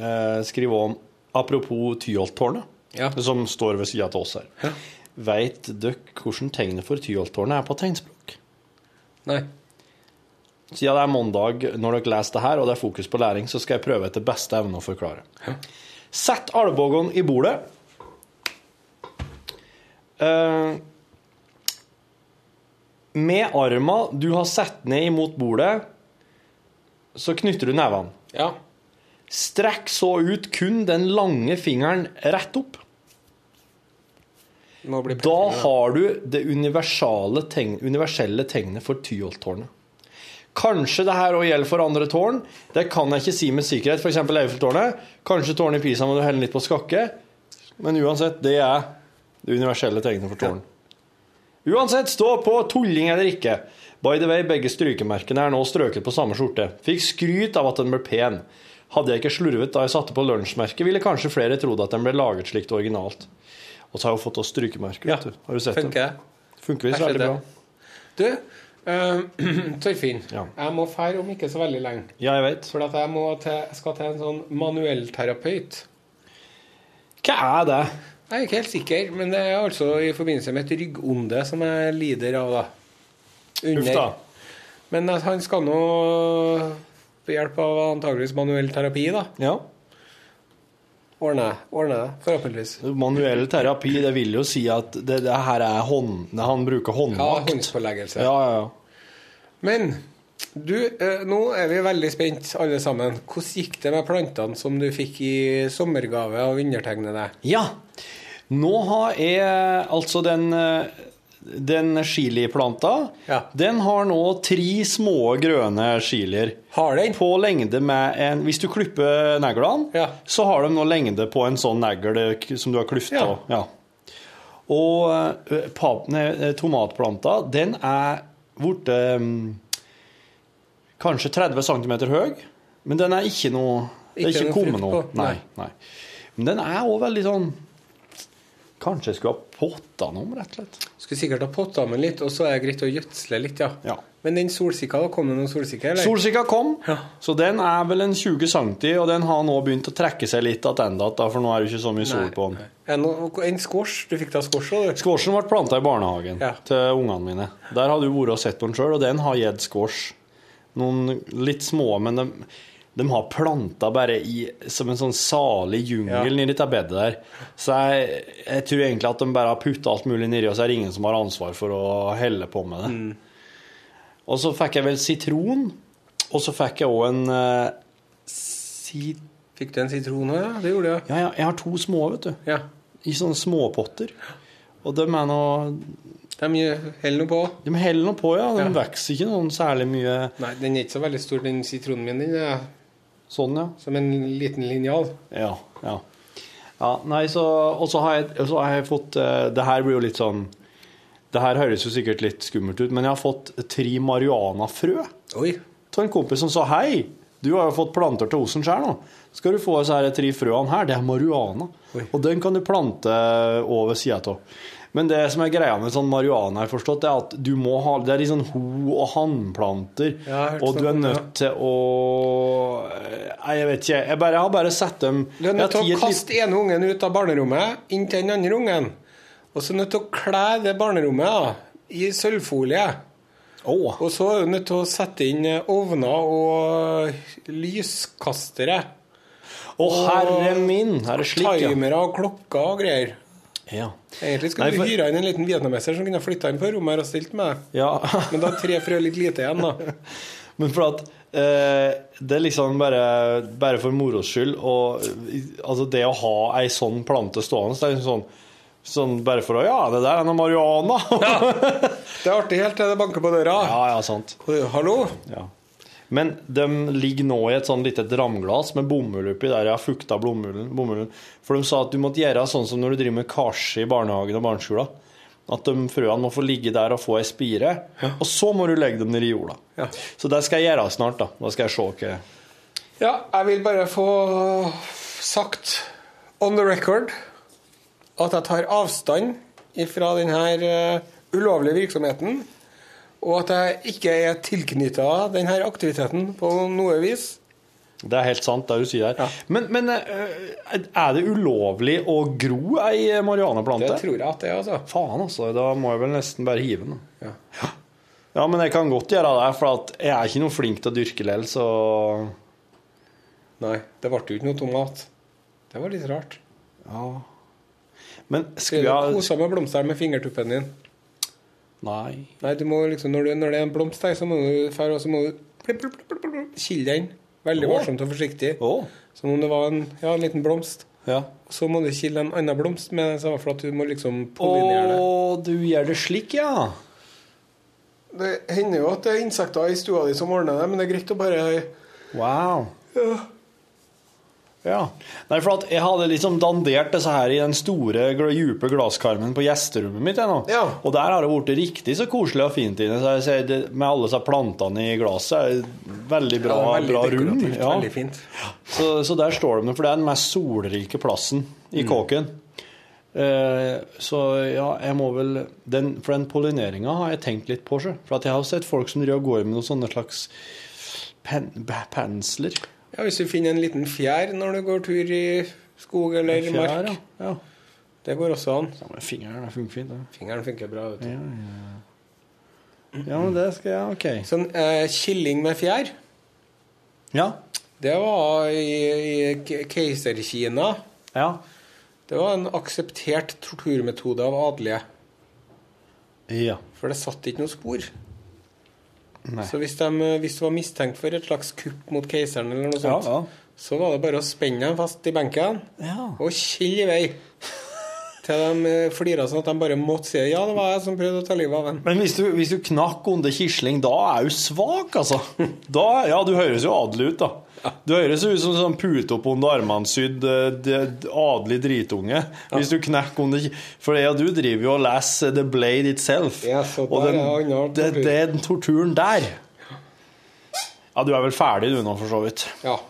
eh, om Apropos Tyholttårnet, Ja. som står ved sida av oss her. Ja. Veit dere hvordan tegnet for Tyholttårnet er på tegnspråk? Nei. Siden det er mandag når dere leser det her, og det er fokus på læring, så skal jeg prøve etter beste evne å forklare. Sett albuen i bordet. Uh, med arma du har satt ned imot bordet, så knytter du nevene. Ja. Strekk så ut kun den lange fingeren rett opp. Da har du det tegn, universelle tegnet for Tyholttårnet. Kanskje det her òg gjelder for andre tårn. Det kan jeg ikke si med sikkerhet. F.eks. Eiffeltårnet. Kanskje tårnet i Pisa må du helle litt på skakke. Men uansett, det er det universelle tegnet for tårn. Uansett, stå på tulling eller ikke. By the way, begge strykemerkene er nå strøket på samme skjorte. Fikk skryt av at den ble pen. Hadde jeg ikke slurvet da jeg satte på lunsjmerket, ville kanskje flere trodd at den ble laget slikt originalt. Og så har jo fått oss strykemerker. Ja. Har du sett Funker det? Funker visst veldig bra. Du, uh, Torfinn. Ja. Jeg må fære om ikke så veldig lenge. Ja, jeg vet. For jeg, til, jeg skal til en sånn manuellterapeut. Hva er det? Jeg er ikke helt sikker, men det er altså i forbindelse med et ryggonde som jeg lider av, da. Uff da. Men han skal nå ved hjelp av antageligvis manuell terapi, da. Ja. Ordne ordne det, forhåpentligvis. Manuell terapi, det vil jo si at det, det her er hånd... Han bruker håndmakt. Ja, håndspåleggelse. Ja, ja, ja. Men du, eh, nå er vi veldig spent alle sammen. Hvordan gikk det med plantene som du fikk i sommergave av undertegnede? Ja. Nå har jeg altså den eh, den chiliplanta, Ja. den har nå tre små grønne chilier. Har den? På lengde med en Hvis du klipper neglene, Ja. så har de nå lengde på en sånn negl eh, som du har klyfta. Ja. Ja. Og eh, pap, eh, tomatplanta, den er blitt um, kanskje 30 cm høy, men den er ikke noe Ikke ikke kommet noe. Nei, nei. Men den er òg veldig sånn Kanskje jeg skulle ha potta den om, rett og slett. Skulle sikkert ha potta den litt, og så er det greit å gjødsle litt, ja. Ja. Men den solsikka, da? Kom det noen solsikker? eller? Solsikka kom, Ja. så den er vel en 20 cm, og den har nå begynt å trekke seg litt tilbake, for nå er det ikke så mye sol på den. Er En squash? Du fikk da squash òg, du? Squashen ble planta i barnehagen Ja. til ungene mine. Der hadde du vært og sett den sjøl, og den har gitt squash. Noen litt små, men de, de har planta bare i, som en sånn salig jungel Ja. nedi dette bedet der. Så jeg, jeg tror egentlig at de bare har putta alt mulig nedi, og så er det ingen som har ansvar for å helle på med det. Mm. Og så fikk jeg vel sitron, og så fikk jeg òg en uh, sit... Fikk du en sitron òg, ja? Det gjorde du, ja. Ja, jeg har to små, vet du. ja. I sånne småpotter. Og de er nå De holder noe på. De heller noe på, ja. De Ja. vokser ikke noen særlig mye Nei, den er ikke så veldig stor, den sitronen min. Den er sånn, ja. som en liten linjal. Ja, ja. ja nei, så Og så har, jeg- så har jeg fått eh, Det her blir jo litt sånn Det her høres jo sikkert litt skummelt ut, men jeg har fått tre marihuanafrø av en kompis som sa hei. Du har jo fått planter til osen sjøl nå. Skal du få disse her tre frøene her? Det er marihuana. Og den kan du plante over sida av. Men det som er greia med sånn marihuana, er at du må ha Det er litt sånn ho- og hannplanter, Ja, og du er nødt til å Nei, jeg vet ikke. Jeg, bare, jeg har bare sett dem Du er nødt til å kaste ene ungen ut av barnerommet inn til den andre ungen. Og så er du nødt til å kle det barnerommet da, i sølvfolie. Oh. Og så er du nødt til å sette inn eh, ovner og lyskastere. Å, herre min! Er det slik, ja? Timere og klokker og greier. Ja. Egentlig skulle Nei, du hyra inn en liten vietnameser som kunne flytta inn på rommet her og stilt med. Ja. Men da er tre frø litt lite igjen, da. Men for at eh, det er liksom bare, bare for moros skyld og altså det å ha ei sånn plante stående, det er liksom sånn, sånn bare for å Ja, det der er noe marihuana! Det er artig helt til det banker på døra. ja, ja, sant. Hallo? Ja. Men de ligger nå i et sånn lite dramglass med bomull oppi der jeg har fukta bomullen. For de sa at du måtte gjøre sånn som når du driver med karse i barnehagen og barneskolen. At de frøene må få ligge der og få ei spire, og så må du legge dem ned i jorda. Ja. Så det skal jeg gjøre snart. Da Da skal jeg se hva Ja, jeg vil bare få sagt on the record at jeg tar avstand fra denne ulovlige virksomheten, og at jeg ikke er tilknytta denne aktiviteten på noe vis. Det er helt sant, det du sier her. Ja. Men, men eh, er det ulovlig å gro ei marihuanaplante? Det tror jeg at det er, altså. Faen, altså. Da må jeg vel nesten bare hive den. Ja. Ja, men jeg kan godt gjøre det, for at jeg er ikke noe flink til å dyrke likevel, så Nei, det ble jo ikke noe tomat. Det var litt rart. Ja. Men skulle jeg Kosa med blomstene med fingertuppen din? Nei. Nei, du må liksom, når, du, når det er en blomst der, så må du fære, og så må du kille den. Veldig varsomt og forsiktig. Oh. Som om det var en, ja, en liten blomst. Ja. Så må du kille en annen blomst med den samme, for at du må liksom pollinere det. Å, du gjør det slik, ja. Det hender jo at det er insekter i stua di som ordner det, men det er greit å bare Wow. ja. Ja. Nei, for at jeg hadde liksom dandert disse her i den store, dype glasskarmen på gjesterommet mitt. Ja. Og der har det blitt riktig så koselig og fint inne. Så jeg ser med alle disse plantene i glasset. Veldig bra, Ja, veldig bra rom. Ja. Veldig fint. Så, så der står de, for det er den mest solrike plassen i kåken. Eh, så ja, jeg må vel den, For den pollineringa har jeg tenkt litt på, sjø. For at jeg har sett folk som driver og går med noen sånne slags pen, pensler. Ja, Hvis du finner en liten fjær når du går tur i skog eller Fjær, mark, ja. ja. det går også an. Ja, men fingeren funker fint, det. Fingeren funker bra. vet du. Ja, ja. ja, men det skal jeg OK. Sånn eh, killing med fjær, Ja. det var i, i keiserkina. Ja. Det var en akseptert torturmetode av adelige. ja. For det satt ikke noe spor. Nei. Så hvis, de, hvis du var mistenkt for et slags kupp mot keiseren, eller noe sånt, ja. så var det bare å spenne dem fast i benken ja. og kille i vei. Til de eh, flira sånn at de bare måtte si ja, det var jeg som prøvde å ta livet av ham. Men hvis du, hvis du knakk under Quisling, da er du svak, altså. Da, ja, du høres jo adelig ut, da. Du høres ut som sånn pute opp under armene sydd eh, adelig dritunge. Hvis du knekker under For jeg og du driver jo og leser The Blade Itself. Ja, så og den, er annen det, det er den torturen der. Ja, du er vel ferdig du nå, for så vidt. Ja.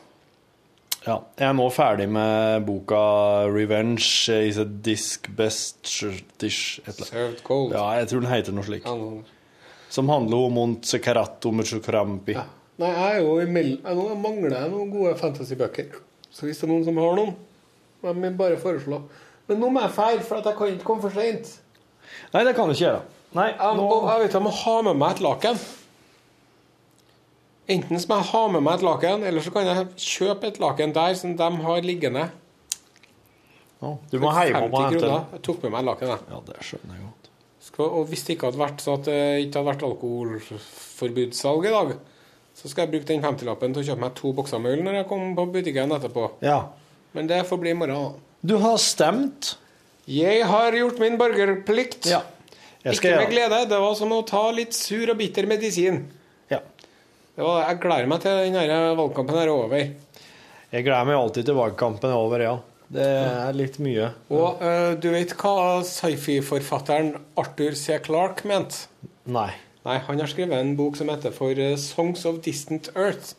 Ja, jeg er nå ferdig med boka 'Revenge is a disc best dish'. Served cold. Ja, jeg tror den heter noe slik. Som handler om Montsekarato Muchukrampi. Ja. Nei, jeg er jo imellom jeg mangler jeg noen gode fantasybøker. Så hvis det er noen som har noen, må de bare foreslå. Men nå må jeg feire, for at jeg kan ikke komme for seint. Nei, det kan du ikke gjøre. Nei, Jeg, nå... og jeg vet jeg må ha med meg et laken. Enten så må jeg ha med meg et laken, eller så kan jeg kjøpe et laken der som de har liggende. Ja, du må hjem og 50 hente Jeg tok med meg laken, jeg. Ja, det skjønner jeg godt. Skal, og hvis det ikke hadde vært så at det ikke hadde vært alkoholforbudssalg i dag, så skal jeg bruke den 50-lappen til å kjøpe meg to bokser med øl når jeg kommer på butikken etterpå. Ja. Men det får bli i morgen. Du har stemt. Jeg har gjort min borgerplikt. Ja. Ikke med glede. Det var som å ta litt sur og bitter medisin. Ja. Det var, jeg gleder meg til den valgkampen er over. Jeg gleder meg alltid til valgkampen er over, ja. Det er litt mye. Og uh, du vet hva sci-fi-forfatteren Arthur C. Clarke mente? Nei. Nei, han har skrevet en bok som heter for eh, Songs of Distant Earth.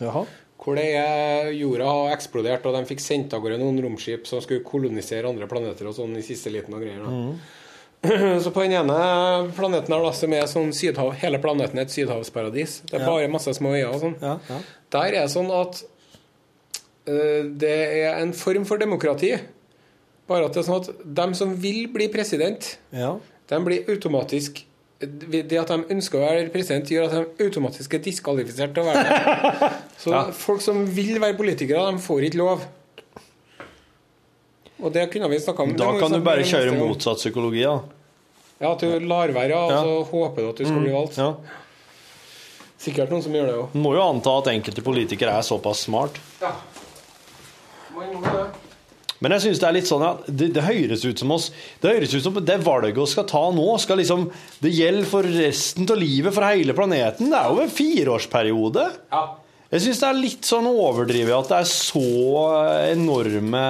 Jaha. Hvor det er jorda har eksplodert, og de fikk sendt av gårde noen romskip som skulle kolonisere andre planeter og sånn i siste liten og greier. da. Så på den ene planeten her, da, som er sånn sydhav, hele planeten er et sydhavsparadis. Det er bare masse små øyer og sånn. Ja, ja. Der er det sånn at uh, det er en form for demokrati. Bare at det er sånn at dem som vil bli president, Ja. de blir automatisk Det at de ønsker å være president, gjør at de automatisk er diskvalifisert til å være det. Så folk som vil være politikere, de får ikke lov. Og det kunne vi snakka om. Da kan du bare kjøre motsatt psykologi, da. Ja, at du lar være, og Ja. så håper du at du skal bli valgt. Ja. Sikkert noen som gjør det òg. Må jo anta at enkelte politikere er såpass smart. Ja. Man må det. Men jeg synes det er litt sånn at det, det høres ut som oss Det høres ut som det valget vi skal ta nå, skal liksom Det gjelder for resten av livet, for hele planeten. Det er jo en fireårsperiode. Ja. Jeg syns det er litt sånn overdrevet at det er så enorme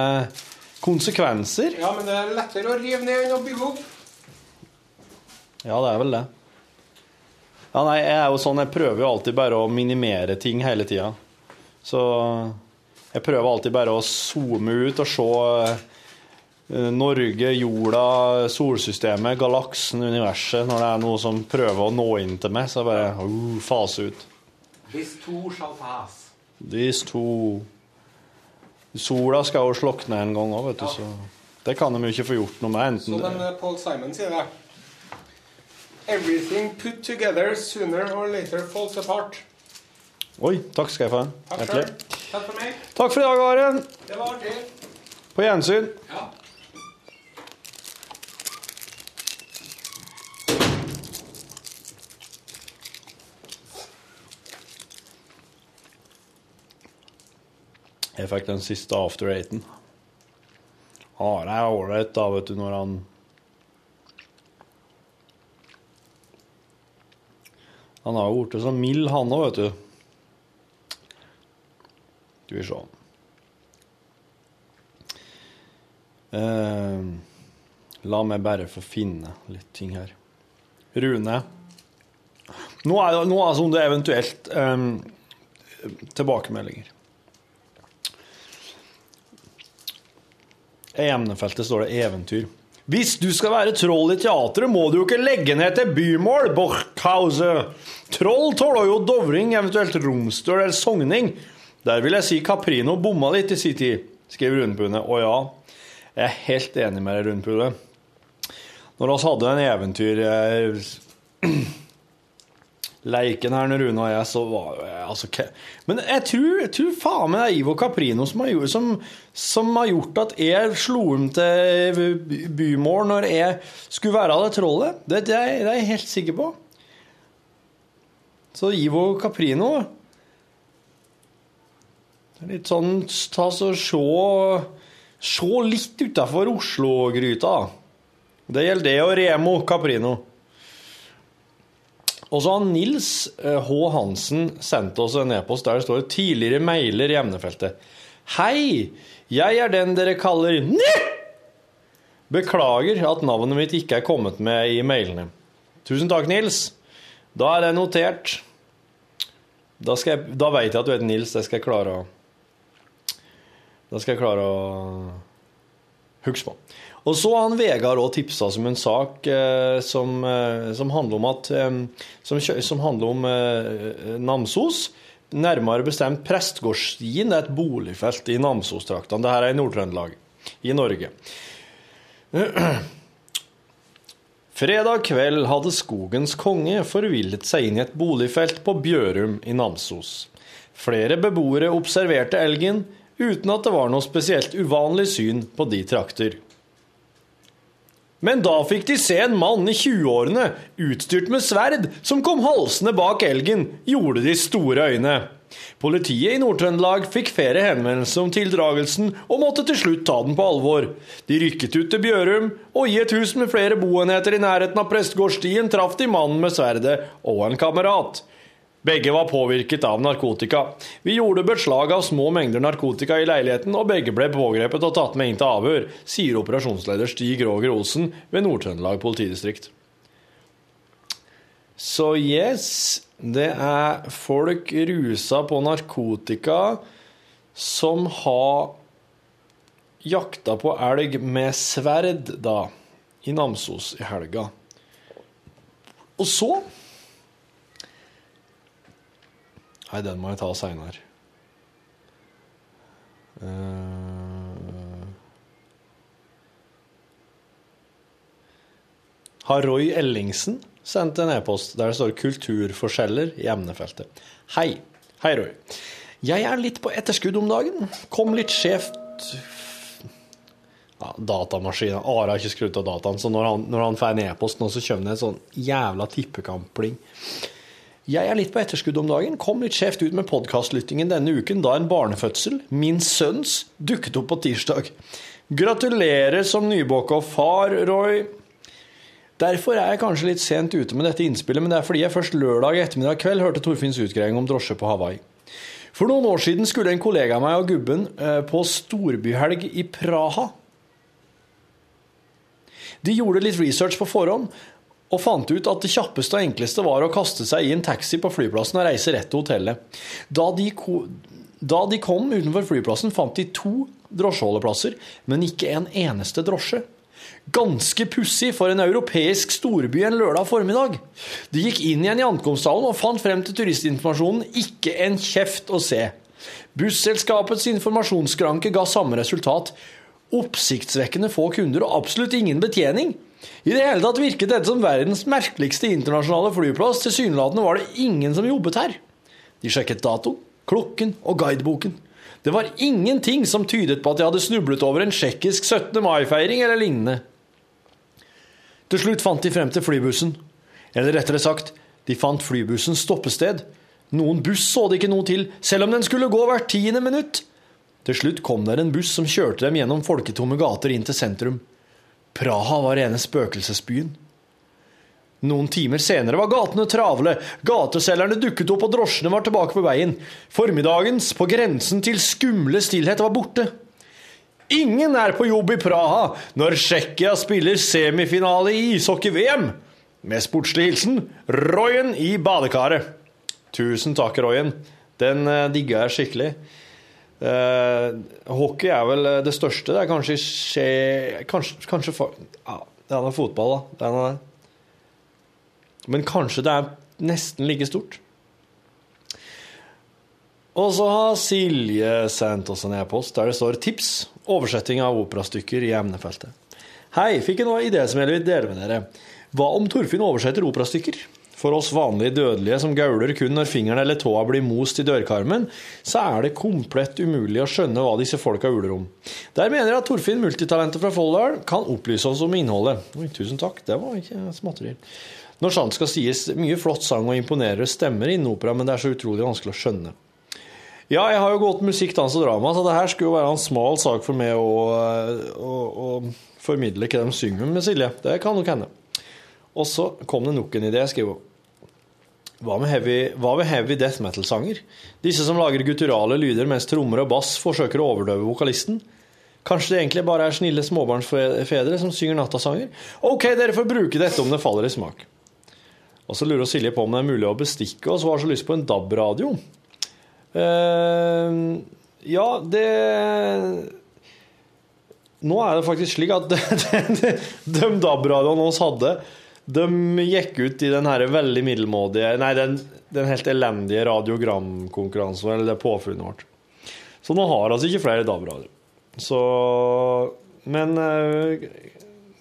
konsekvenser. ja, men det er lettere å rive ned enn å bygge opp. Ja, det er vel det. Ja, nei, jeg er jo sånn, jeg prøver jo alltid bare å minimere ting hele tida. Så jeg prøver alltid bare å zoome ut og se eh, Norge, jorda, solsystemet, galaksen, universet. Når det er noe som prøver å nå inn til meg, så bare uh, fase ut. This too shall pass. Disse to Sola skal jo slokne en gang òg, vet du, så det kan de jo ikke få gjort noe med. Enten en eh, Paul Simon sier det. Everything put together sooner or later falls apart. Oi, takk skal jeg få. Takk Hjertelig. Takk for meg. Takk for i dag, Are. Det var artig. På gjensyn. Ja. Jeg fikk den siste after eighten. Are er ålreit, da, vet du, når han Han har jo blitt så mild, han òg, vet du. Skal vi se. uh, la meg bare få finne litt ting her. Rune. Nå er nå er sånn det eventuelt um, tilbakemeldinger. I emnefeltet står det 'eventyr'. Hvis du skal være troll i teatret, må du jo ikke legge ned til bymål, Borchhause. Troll tåler jo dovring, eventuelt romstøl eller sogning. Der vil jeg si Caprino bomma litt i sin tid, skriver Rundpune. Og ja, jeg er helt enig med deg, Rundpune. Når vi hadde en eventyr eh, her når Rune og jeg, så var jeg altså, Men jeg tror, jeg tror faen meg det er Ivo Caprino som har, gjort, som, som har gjort at jeg slo om til bymål når jeg skulle være det trollet. Det, det, det er jeg helt sikker på. Så Ivo Caprino Litt sånn ta så se, se litt utafor Oslo-gryta. Det gjelder det og Remo Caprino. Og så har Nils eh, H. Hansen sendt oss en e-post der det står 'tidligere mailer' i emnefeltet. Hei! Jeg er den dere kaller Nye! Beklager at navnet mitt ikke er kommet med i mailene. Tusen takk, Nils. Da er det notert. Da, da vet jeg at du heter Nils. Det skal jeg klare å Det skal jeg klare å huske på. Og så har han Vegard òg tipsa som en sak eh, som, eh, som handler om at eh, som, som handler om eh, Namsos. Nærmere bestemt Prestgårdstien. Er et boligfelt i Namsos-traktene. Dette er i Nord-Trøndelag i Norge. Fredag kveld hadde skogens konge forvillet seg inn i et boligfelt på Bjørum i Namsos. Flere beboere observerte elgen, uten at det var noe spesielt uvanlig syn på de trakter. Men da fikk de se en mann i 20-årene, utstyrt med sverd, som kom halsende bak elgen, gjorde de store øyne. Politiet i Nord-Trøndelag fikk flere henvendelser om tildragelsen, og måtte til slutt ta den på alvor. De rykket ut til Bjørum, og i et hus med flere boenheter i nærheten av Prestgårdstien traff de mannen med sverdet og en kamerat. Begge var påvirket av narkotika. Vi gjorde beslag av små mengder narkotika i leiligheten, og begge ble pågrepet og tatt med inn til avhør, sier operasjonsleder Stig Roger Olsen ved Nord-Trøndelag politidistrikt. Så yes, det er folk rusa på narkotika som har jakta på elg med sverd, da, i Namsos i helga. Og så Nei, den må jeg ta seinere. Har Roy Ellingsen sendt en e-post der det står 'kulturforskjeller' i emnefeltet. Hei. Hei, Roy. Jeg er litt på etterskudd om dagen. Kom litt skjevt ja, Datamaskinen Are har ikke skrudd av dataen, så når han, når han får en e-post nå, så kommer det en sånn jævla tippekampling. Jeg er litt på etterskudd om dagen. Kom litt skjevt ut med podkastlyttingen denne uken, da en barnefødsel, min sønns, dukket opp på tirsdag. Gratulerer som nybåka far, Roy. Derfor er jeg kanskje litt sent ute med dette innspillet, men det er fordi jeg først lørdag ettermiddag kveld hørte Torfinns utgreiing om drosje på Hawaii. For noen år siden skulle en kollega av meg og gubben eh, på storbyhelg i Praha. De gjorde litt research på forhånd, og fant ut at det kjappeste og enkleste var å kaste seg i en taxi på flyplassen og reise rett til hotellet. Da de, da de kom utenfor flyplassen, fant de to drosjeholdeplasser, men ikke en eneste drosje. Ganske pussig for en europeisk storby en lørdag formiddag. De gikk inn igjen i ankomsthallen og fant frem til turistinformasjonen ikke en kjeft å se. Busselskapets informasjonsskranke ga samme resultat. Oppsiktsvekkende få kunder og absolutt ingen betjening. I det hele tatt virket dette som verdens merkeligste internasjonale flyplass. Tilsynelatende var det ingen som jobbet her. De sjekket dato, klokken og guideboken. Det var ingenting som tydet på at de hadde snublet over en tsjekkisk 17. mai-feiring eller lignende. Til slutt fant de frem til flybussen. Eller rettere sagt, de fant flybussens stoppested. Noen buss så de ikke noe til, selv om den skulle gå hvert tiende minutt. Til slutt kom der en buss som kjørte dem gjennom folketomme gater inn til sentrum. Praha var rene spøkelsesbyen. Noen timer senere var gatene travle, gateselgerne dukket opp og drosjene var tilbake på veien. Formiddagens, på grensen til skumle stillhet, var borte. Ingen er på jobb i Praha når Tsjekkia spiller semifinale i ishockey-VM. Med sportslig hilsen Royen i badekaret. Tusen takk, Royen. Den uh, digga jeg skikkelig. Eh, hockey er vel det største. Det er kanskje skje, Kanskje, kanskje ja, Det er noe fotball, da. Det er men kanskje det er nesten like stort. Og så har Silje sendt oss en e-post der det står 'tips'. Oversetting av operastykker i emnefeltet. Hei, fikk en idé som jeg vil dele med dere. Hva om Torfinn oversetter operastykker? For oss vanlige dødelige som gauler kun når fingeren eller tåa blir most i dørkarmen, så er det komplett umulig å skjønne hva disse folka uler om. Der mener jeg at Torfinn, multitalentet fra Folldal, kan opplyse oss om innholdet. Oi, tusen takk, det var ikke småtterier. Når sant skal sies, mye flott sang og imponerende stemmer innen opera, men det er så utrolig vanskelig å skjønne. Ja, jeg har jo gått musikk, dans og drama, så det her skulle jo være en smal sak for meg å, å, å formidle hva de synger med Silje. Det kan nok hende. Og så kom det nok en idé. Skriver hva med heavy, hva med heavy death metal-sanger? Disse som lager gutturale lyder mens trommer og bass forsøker å overdøve vokalisten? Kanskje det egentlig bare er snille småbarnsfedre som synger nattasanger? Ok, dere får bruke dette om det faller i smak. Og så lurer Silje på om det er mulig å bestikke oss og har så lyst på en DAB-radio. Uh, Ja, det Nå er det faktisk slik at de, DAB-radioene vi hadde, de gikk ut i den her veldig middelmådige Nei, den, den helt elendige radiogramkonkurransen, eller det påfunnet vårt. Så nå har altså ikke flere DAB-radioer. Så Men eh,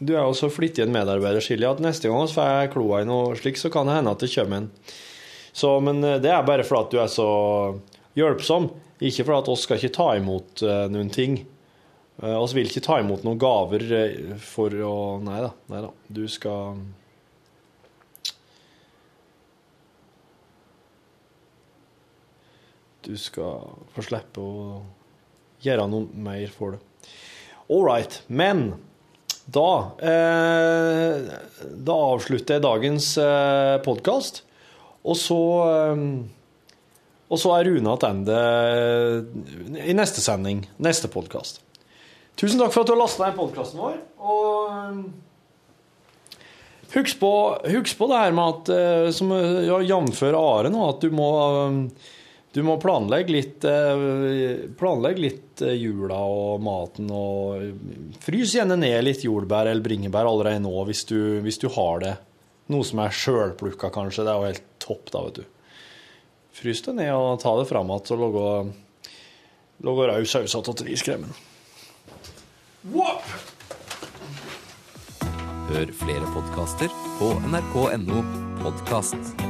du er jo så flittig en medarbeider, Silje, at neste gang vi får kloa i noe slikt, så kan det hende at det kommer en. Så, men eh, det er bare fordi du er så hjelpsom, ikke fordi oss skal ikke ta imot eh, noen ting. Vi vil ikke ta imot noen gaver for å Nei da. Nei da. Du skal Du skal få slippe å gjøre noe mer for det. All right. Men da eh, Da avslutter jeg dagens eh, podkast. Og så eh, Og så er Rune tilbake i neste sending, neste podkast. Tusen takk for at du har lasta ned podkasten vår. Og eh, husk på, på det her med at, eh, som jf. Are nå, at du må eh, du må planlegge litt, eh, planlegge litt eh, jula og maten, og frys gjerne ned litt jordbær eller bringebær allerede nå, hvis du, hvis du har det. Noe som er sjølplukka, kanskje. Det er jo helt topp, da, vet du. Frys det ned og ta det fram igjen og lage, rød saus av riskremmen. Hør flere podkaster på nrk.no podkast.